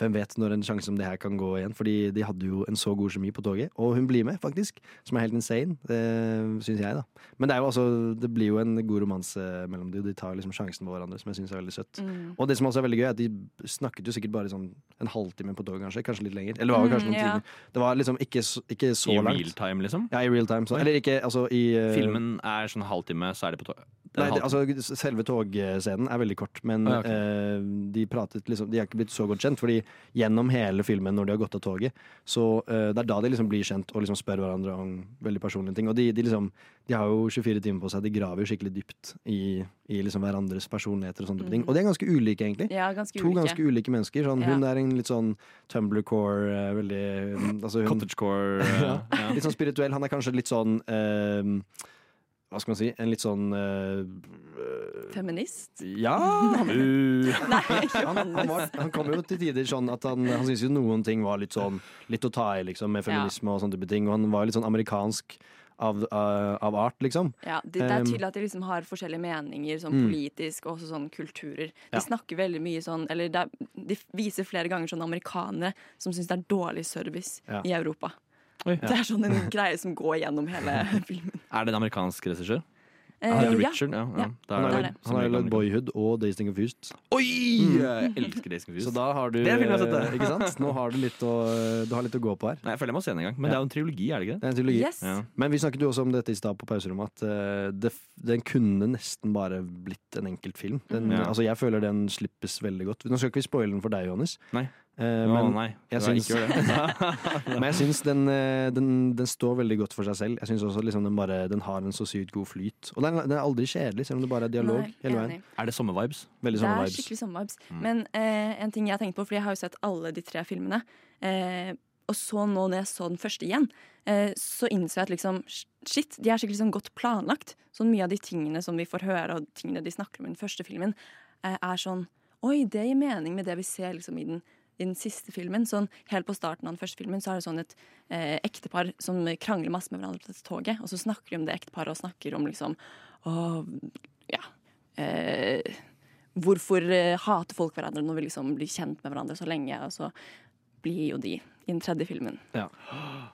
hvem vet når en sjanse som det her kan gå igjen? Fordi de hadde jo en så god kjemi på toget, og hun blir med, faktisk. Som er helt insane, det syns jeg, da. Men det er jo altså Det blir jo en god romanse mellom de, og de tar liksom sjansen på hverandre, som jeg syns er veldig søtt. Mm. Og det som også er veldig gøy, er at de snakket jo sikkert bare sånn en halvtime på toget, kanskje. Kanskje litt lenger. Eller det var jo kanskje Mm, noen ja. timer. Det var liksom ikke så, ikke så I langt. real time, liksom? Ja, i real time. Så. Eller ikke altså i uh... Filmen er sånn halvtime, så er de på toget. Nei, det, altså Selve togscenen er veldig kort, men Ah, okay. ok. eh, de pratet liksom De er ikke blitt så godt kjent, fordi gjennom hele filmen, når de har gått av toget, så uh, det er da de liksom blir kjent og liksom spør hverandre om veldig personlige ting. Og de, de liksom De har jo 24 timer på seg, de graver jo skikkelig dypt i, i liksom hverandres personligheter og sånne mm. ting. Mm. Og de er ganske ulike, egentlig. Ja, ganske to ulike. ganske ulike mennesker. Sånn, Ja. Hun er en litt sånn Tumbler-core, eh, veldig altså hun, Cottagecore. ja. ja. Litt sånn spirituell. Han er kanskje litt sånn eh, Hva skal man si? En litt sånn eh, Feminist? ja! Nei, han, han, var, han kom jo til tider sånn at han, han syntes jo noen ting var litt sånn Litt å ta i, liksom, med feminisme og sånne type ting. Og han var litt sånn amerikansk av, uh, av art, liksom. Ja, det, det er Um, tydelig at de liksom har forskjellige meninger, sånn Mm. politisk og også sånn kulturer. De Ja. snakker veldig mye sånn Eller er, de viser flere ganger sånn amerikanere som syns det er dårlig service Ja. i Europa. Oi. Det er sånn en greie som går gjennom hele filmen. Er det en amerikansk regissør? Eh, ja. Richard, ja. ja. Ja. Han er har jo lagd- han har lagd Boyhood og Days Thing Confused. Oi! Mm. Jeg elsker Days Confused. Så da har du Det er filmen det. eh, Ikke sant? Nå har du litt å, du har litt å gå på her. Nei, jeg føler jeg må se den en gang. Men det er jo en trilogi, er det ikke Det det er en trilogi. Yes. Ja. Men vi snakket jo også om dette i stad på pauserommet, at eh, det, den kunne nesten bare blitt en enkeltfilm. Den, mm. Ja. altså, jeg føler den slippes veldig godt. Nå skal ikke vi spoile den for deg, Johannes. Nei. Eh, no, men, nei. jeg syns, ikke gjør det. men jeg syns den, eh, den, den står veldig godt for seg selv. Jeg syns også liksom den, bare, den har en så sykt god flyt. Og den, den er aldri kjedelig, selv om det bare er dialog Nei, hele veien. Er det sommervibes? Veldig Det sånne er skikkelig sommervibes. Mm. Men uh, en ting jeg har tenkt på, fordi jeg har jo sett alle de tre filmene, Uh, og så nå når jeg så den første igjen, eh, så innså jeg at liksom shit, de er skikkelig sånn godt planlagt. Sånn mye av de tingene som vi får høre, og tingene de snakker om i den første filmen, er sånn Oi, det gir mening med det vi ser liksom i den i den siste filmen, sånn Helt på starten av den første filmen så er det sånn et eh, ektepar som krangler masse med hverandre på dette toget. Og så snakker de om det ekteparet og snakker om liksom Å, ja eh, Hvorfor eh, hater folk hverandre når vi liksom blir kjent med hverandre så lenge? Og så blir jo de i den tredje filmen Ja.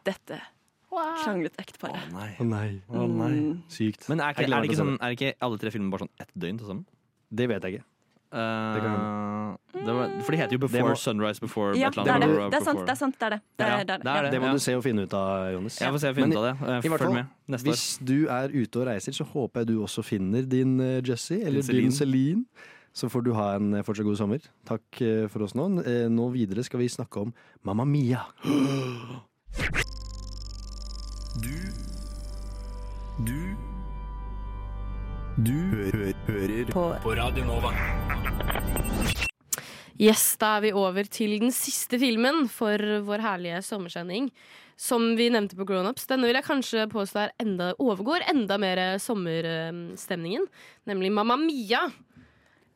dette kranglet ekteparet. Nei. Å nei. Å nei. Mm. Sykt. Men er, ikke, er, det ikke å sånn, er ikke alle tre filmene bare sånn ett døgn til sammen? Det vet jeg ikke. Eh, kan det var, for de heter jo Before må- Sunrise, Before Ja, et det er det. Before- Det er sant, det er sant. Det er det. det, er, det, er, det er. Det må du se og finne ut av, Jonis. Jeg får se og finne ut av det. Eh, Følg fall, med neste år. Hvis du er ute og reiser, så håper jeg du også finner din uh, Jessie, eller Celine. din Celine. Så får du ha en eh, fortsatt god sommer. Takk eh, for oss nå. Eh, Nå videre skal vi snakke om Mamma Mia. Du Du Du hø hø hører på. på Radio Nova. Yes, da er vi over til den siste filmen for vår herlige sommersending. Som vi nevnte på Grownups. Denne vil jeg kanskje påstå enda, overgår enda mer sommerstemningen. Nemlig Mamma Mia.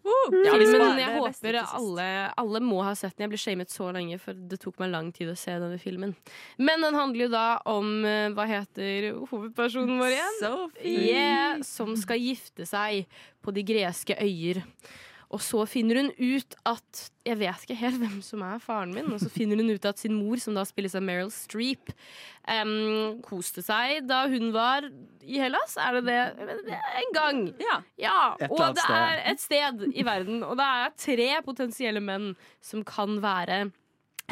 Ja, men jeg håper alle, alle må ha sett den. Jeg ble shamet så lenge, for det tok meg lang tid å se denne filmen. Men den handler jo da om eh, Hva heter hovedpersonen vår igjen? Sophie. Yeah, som skal gifte seg på de greske øyer. Og så finner hun ut at Jeg vet ikke helt hvem som er faren min. Og så finner hun ut at sin mor, som da spilles av Meryl Streep, um, koste seg da hun var i Hellas. Er det det? En gang. Ja. ja. og det er et sted i verden. Og det er tre potensielle menn som kan være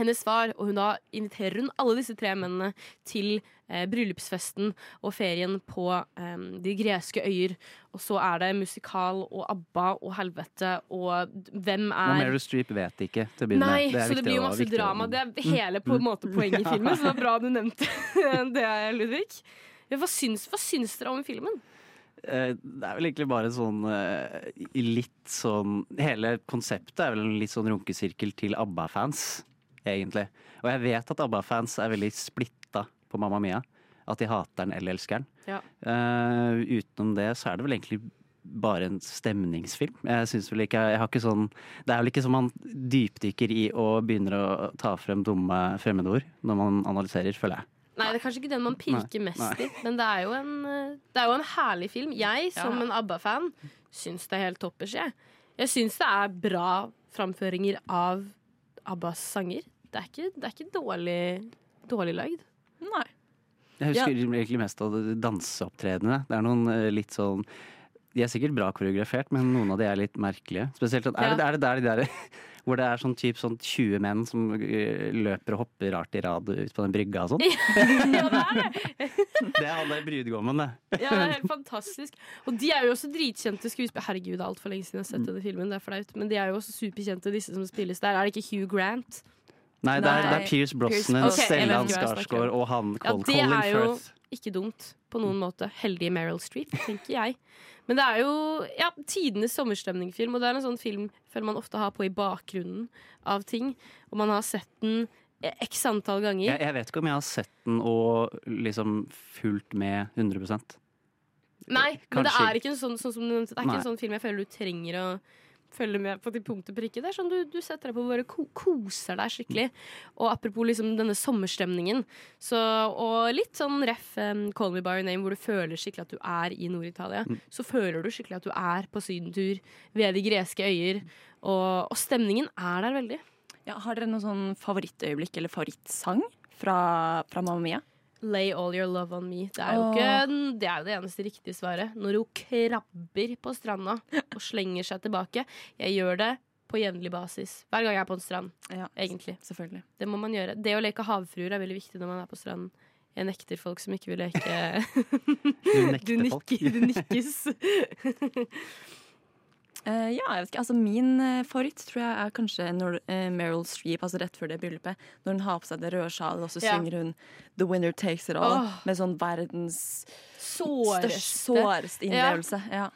hennes far, og hun da inviterer hun alle disse tre mennene til eh, bryllupsfesten og ferien på eh, de greske øyer. Og så er det musikal og ABBA og helvete og hvem Og Men Meryl Streep vet ikke til å begynne Nei, med. Det er så det blir jo masse viktig drama. Det er hele på en måte poenget i filmen, så det er bra du nevnte det, Ludvig. Hva syns, hva syns dere om filmen? Eh, Det er vel egentlig bare sånn eh, litt sånn Hele konseptet er vel en litt sånn runkesirkel til ABBA-fans, egentlig. Og jeg vet at ABBA-fans er veldig splitta på Mamma Mia. At de hater den eller elsker den. Ja. Uh, utenom det så er det vel egentlig bare en stemningsfilm. Jeg synes vel ikke Jeg har ikke sånn Det er vel ikke som man dypdykker i og begynner å ta frem dumme fremmedord når man analyserer, føler jeg. Nei, det er kanskje ikke den man pirker Nei, mest nei. i, men det er jo en, eh, det er jo en herlig film. Jeg, som Ja. en ABBA-fan, syns det er helt toppers, jeg. Jeg syns det er bra framføringer av ABBAs sanger. Det er ikke, det er ikke dårlig, dårlig lagd. Nei. Jeg husker egentlig mest av de danseopptredenene. Det er noen eh, litt sånn De er sikkert bra koreografert, men noen av de er litt merkelige. Spesielt sånn, er, det, er det der de der hvor det er sånn typ sånn 20 menn som eh, løper og hopper rart i rad ut på den brygga og sånn? ja, det er det! Det er han der brudgommen, det. Ja, det er helt fantastisk. Og de er jo også dritkjente skuespillere. Herregud, det er altfor lenge siden jeg har Mm. sett denne filmen. Det er flaut. Men de er jo også superkjente, disse som spilles der. Er det ikke Hugh Grant? Nei, det er, det er Pierce Brosnan, okay, Stellan Skarsgård og han Ja, Col det Colin er jo Firth. ikke dumt på noen måte. Heldige Meryl Streep, tenker jeg. Men det er jo ja, tidenes sommerstemningfilm, og det er en sånn film føler man ofte har på i bakgrunnen av ting. Og man har sett den eh, x antall ganger. Jeg, jeg vet ikke om jeg har sett den og liksom fulgt med 100 Nei, men det er ikke en sånn, sånn det er ikke en sånn film jeg føler du trenger å følge med på til punkt og prikke. Det er sånn du, du setter deg på og bare ko koser deg skikkelig. Og apropos liksom denne sommerstemningen, så, og litt sånn ref um, Call Me By Your Name, hvor du føler skikkelig at du er i Nord-Italia, Mm. så føler du skikkelig at du er på sydentur ved de greske øyer. Og, og stemningen er der veldig. Ja, har dere noe sånn favorittøyeblikk eller favorittsang fra, fra Mamma Mia? Lay all your love on me. Det er jo ikke det, er jo det eneste riktige svaret. Når hun krabber på stranda og slenger seg tilbake. Jeg gjør det på jevnlig basis. Hver gang jeg er på en strand. Egentlig. Selvfølgelig. Det må man gjøre. Det å leke havfruer er veldig viktig når man er på stranden. Jeg nekter folk som ikke vil leke Du nekter folk. nikker, du nikkes. Eh, ja, jeg vet ikke. Altså, min uh, favoritt tror jeg er kanskje når uh, Meryl Streep, altså rett før det bryllupet, når hun har på seg det røde sjalet, og så yeah. synger hun 'The Winner Takes It All' oh. med sånn verdens Såreste. såreste innlevelse. Ja.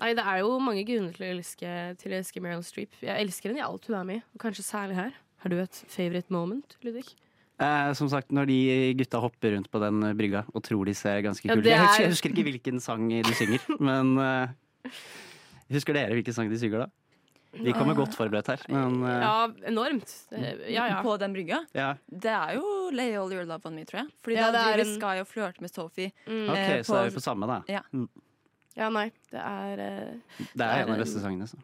Nei, det er jo mange grunner til å elske, til å elske Meryl Streep. Jeg elsker henne i alt hun er med i, og kanskje særlig her. Har du et favorite moment, Ludvig? Eh, som sagt, når de gutta hopper rundt på den brygga og tror de ser ganske Ja, kule ja, er... Jeg, husker- jeg husker ikke hvilken sang de synger, men eh, Husker dere hvilken sang de synger da? Vi kommer godt forberedt her, men uh... Ja, enormt. Ja, ja. På den brygga? ja. Det er jo 'Lay All Your Love On Me', tror jeg. Fordi Ja, da det er driver en- Sky og flørter med Sophie. Mm. Ok, eh, så er vi på samme, da. Ja. Mm. Ja, nei, det er uh... Det er en av de beste sangene. Så.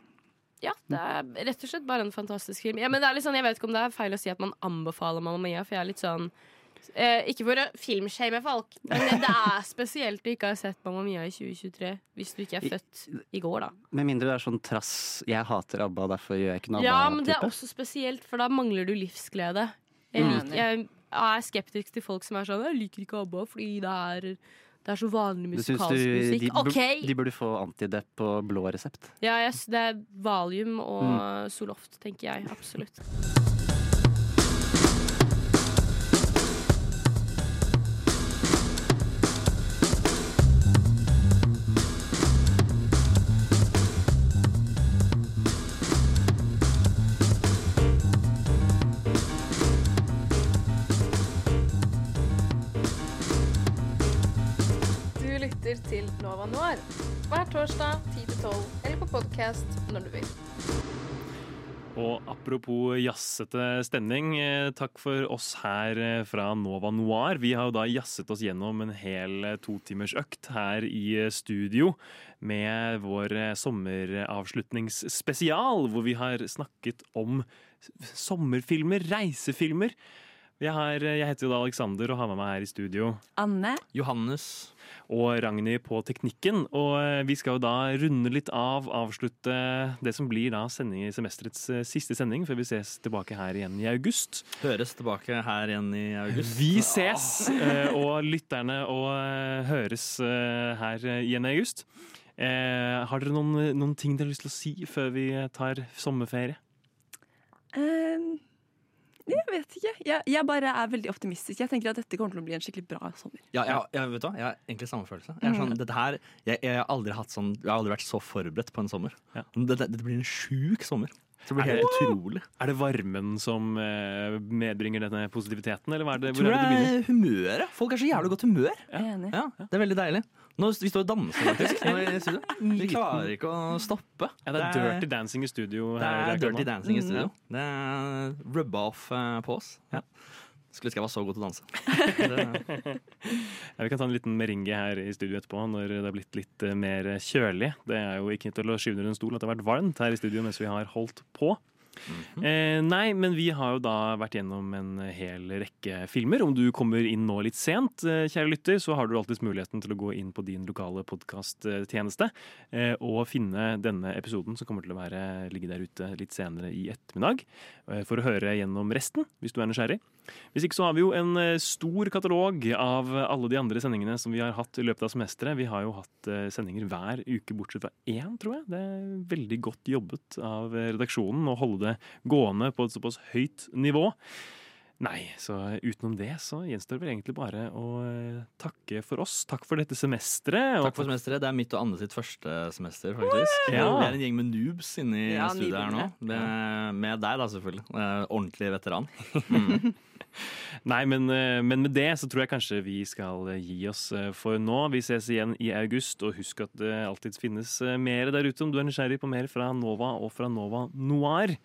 Ja, det er rett og slett bare en fantastisk film. Ja, men det er litt sånn, Jeg vet ikke om det er feil å si at man anbefaler Mamma Mia, for jeg er litt sånn eh, Ikke for å filmshame folk, men det er spesielt du ikke har sett Mamma Mia i 2023. Hvis du ikke er født i går, da. Med mindre det er sånn trass 'jeg hater ABBA, derfor gjør jeg ikke noe ABBA'. Ja, men det er også spesielt, for da mangler du livsglede. Jeg, liker, jeg er skeptisk til folk som er sånn 'Jeg liker ikke ABBA fordi det er, det er så vanlig musikalsk du, musikk'. de, okay. De burde få antidepp på blå resept. Ja, yes, det er Valium og Mm. Soloft, tenker jeg. Absolutt. Podkast når du vil. Og apropos jazzete stemning, eh, takk for oss her eh, fra Nova Noir. Vi har jo da jazzet oss gjennom en hel eh, totimersøkt her i studio med vår sommeravslutningsspesial, hvor vi har snakket om sommerfilmer, reisefilmer. Jeg, har, eh, jeg heter jo da Alexander og har med meg her i studio Anne. Johannes. og Ragnhild på teknikken. Og eh, vi skal jo da runde litt av, avslutte det som blir da sending, semesterets eh, siste sending, før vi ses tilbake her igjen i august. Høres tilbake her igjen i august. Vi ses, og lytterne og høres her igjen i august. Eh, har dere noen, noen ting dere har lyst til å si før vi tar sommerferie? Ehm, Jeg vet ikke. Jeg, jeg bare er veldig optimistisk. Jeg tenker at dette kommer til å bli en skikkelig bra sommer. Ja, jeg, jeg, vet du hva? jeg har egentlig samme følelse. Jeg, er sånn, Mm. dette her, jeg, jeg, har aldri hatt sånn, jeg har aldri vært så forberedt på en sommer. Dette, dette blir en sjuk sommer. Det blir Er helt det- utrolig. Er det varmen som eh, medbringer denne positiviteten, eller hva er det, hvor tror er det det det begynner? er humøret. Folk er så jævlig godt humør. Enig. Ja, det er veldig deilig. Nå, vi står og danser faktisk. Nå i studio. Vi klarer ikke å stoppe. Ja, det er dirty dancing i studio. Det her er dirty dancing i Mm, studio. Det er rubba off eh, på oss. Skulle ønske jeg var så god til å danse. Ja, vi kan ta en liten meringe her i studio etterpå når det har blitt litt eh, mer kjølig. Det er jo ikke til å skyve under en stol at det har vært varmt her i studio mens vi har holdt på. Eh, nei, men vi har jo da vært gjennom en hel rekke filmer. Om du kommer inn nå litt sent, eh, kjære lytter, så har du alltids muligheten til å gå inn på din lokale podkasttjeneste eh, og finne denne episoden som kommer til å være, ligge der ute litt senere i ettermiddag, eh, for å høre gjennom resten, hvis du er nysgjerrig. Hvis ikke så har vi jo en eh, stor katalog av alle de andre sendingene som vi har hatt i løpet av semesteret. Vi har jo hatt eh, sendinger hver uke bortsett fra én, tror jeg. Det er veldig godt jobbet av eh, redaksjonen å holde det gående på et såpass høyt nivå. Nei, så utenom det så gjenstår det vel egentlig bare å eh, takke for oss. Takk for dette semesteret. takk for semesteret. Det er mitt og Anne sitt første semester, faktisk. Ja. Vi er en gjeng med noobs inne i Ja, studiet her nå. Med, med deg, da, selvfølgelig. Eh, Ordentlig veteran. Nei, men, eh, men med det så tror jeg kanskje vi skal eh, gi oss eh, for nå. Vi ses igjen i august, og husk at det alltid finnes mer der ute om du er nysgjerrig på mer fra Nova og fra Nova Noir.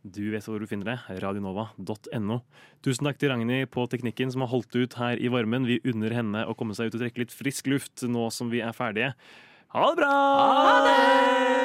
Du vet hvor du finner det. Radionova.no. Tusen takk til Ragnhild på teknikken som har holdt ut her i varmen. Vi unner henne å komme seg ut og trekke litt frisk luft nå som vi er ferdige. Ha det bra! Ha det!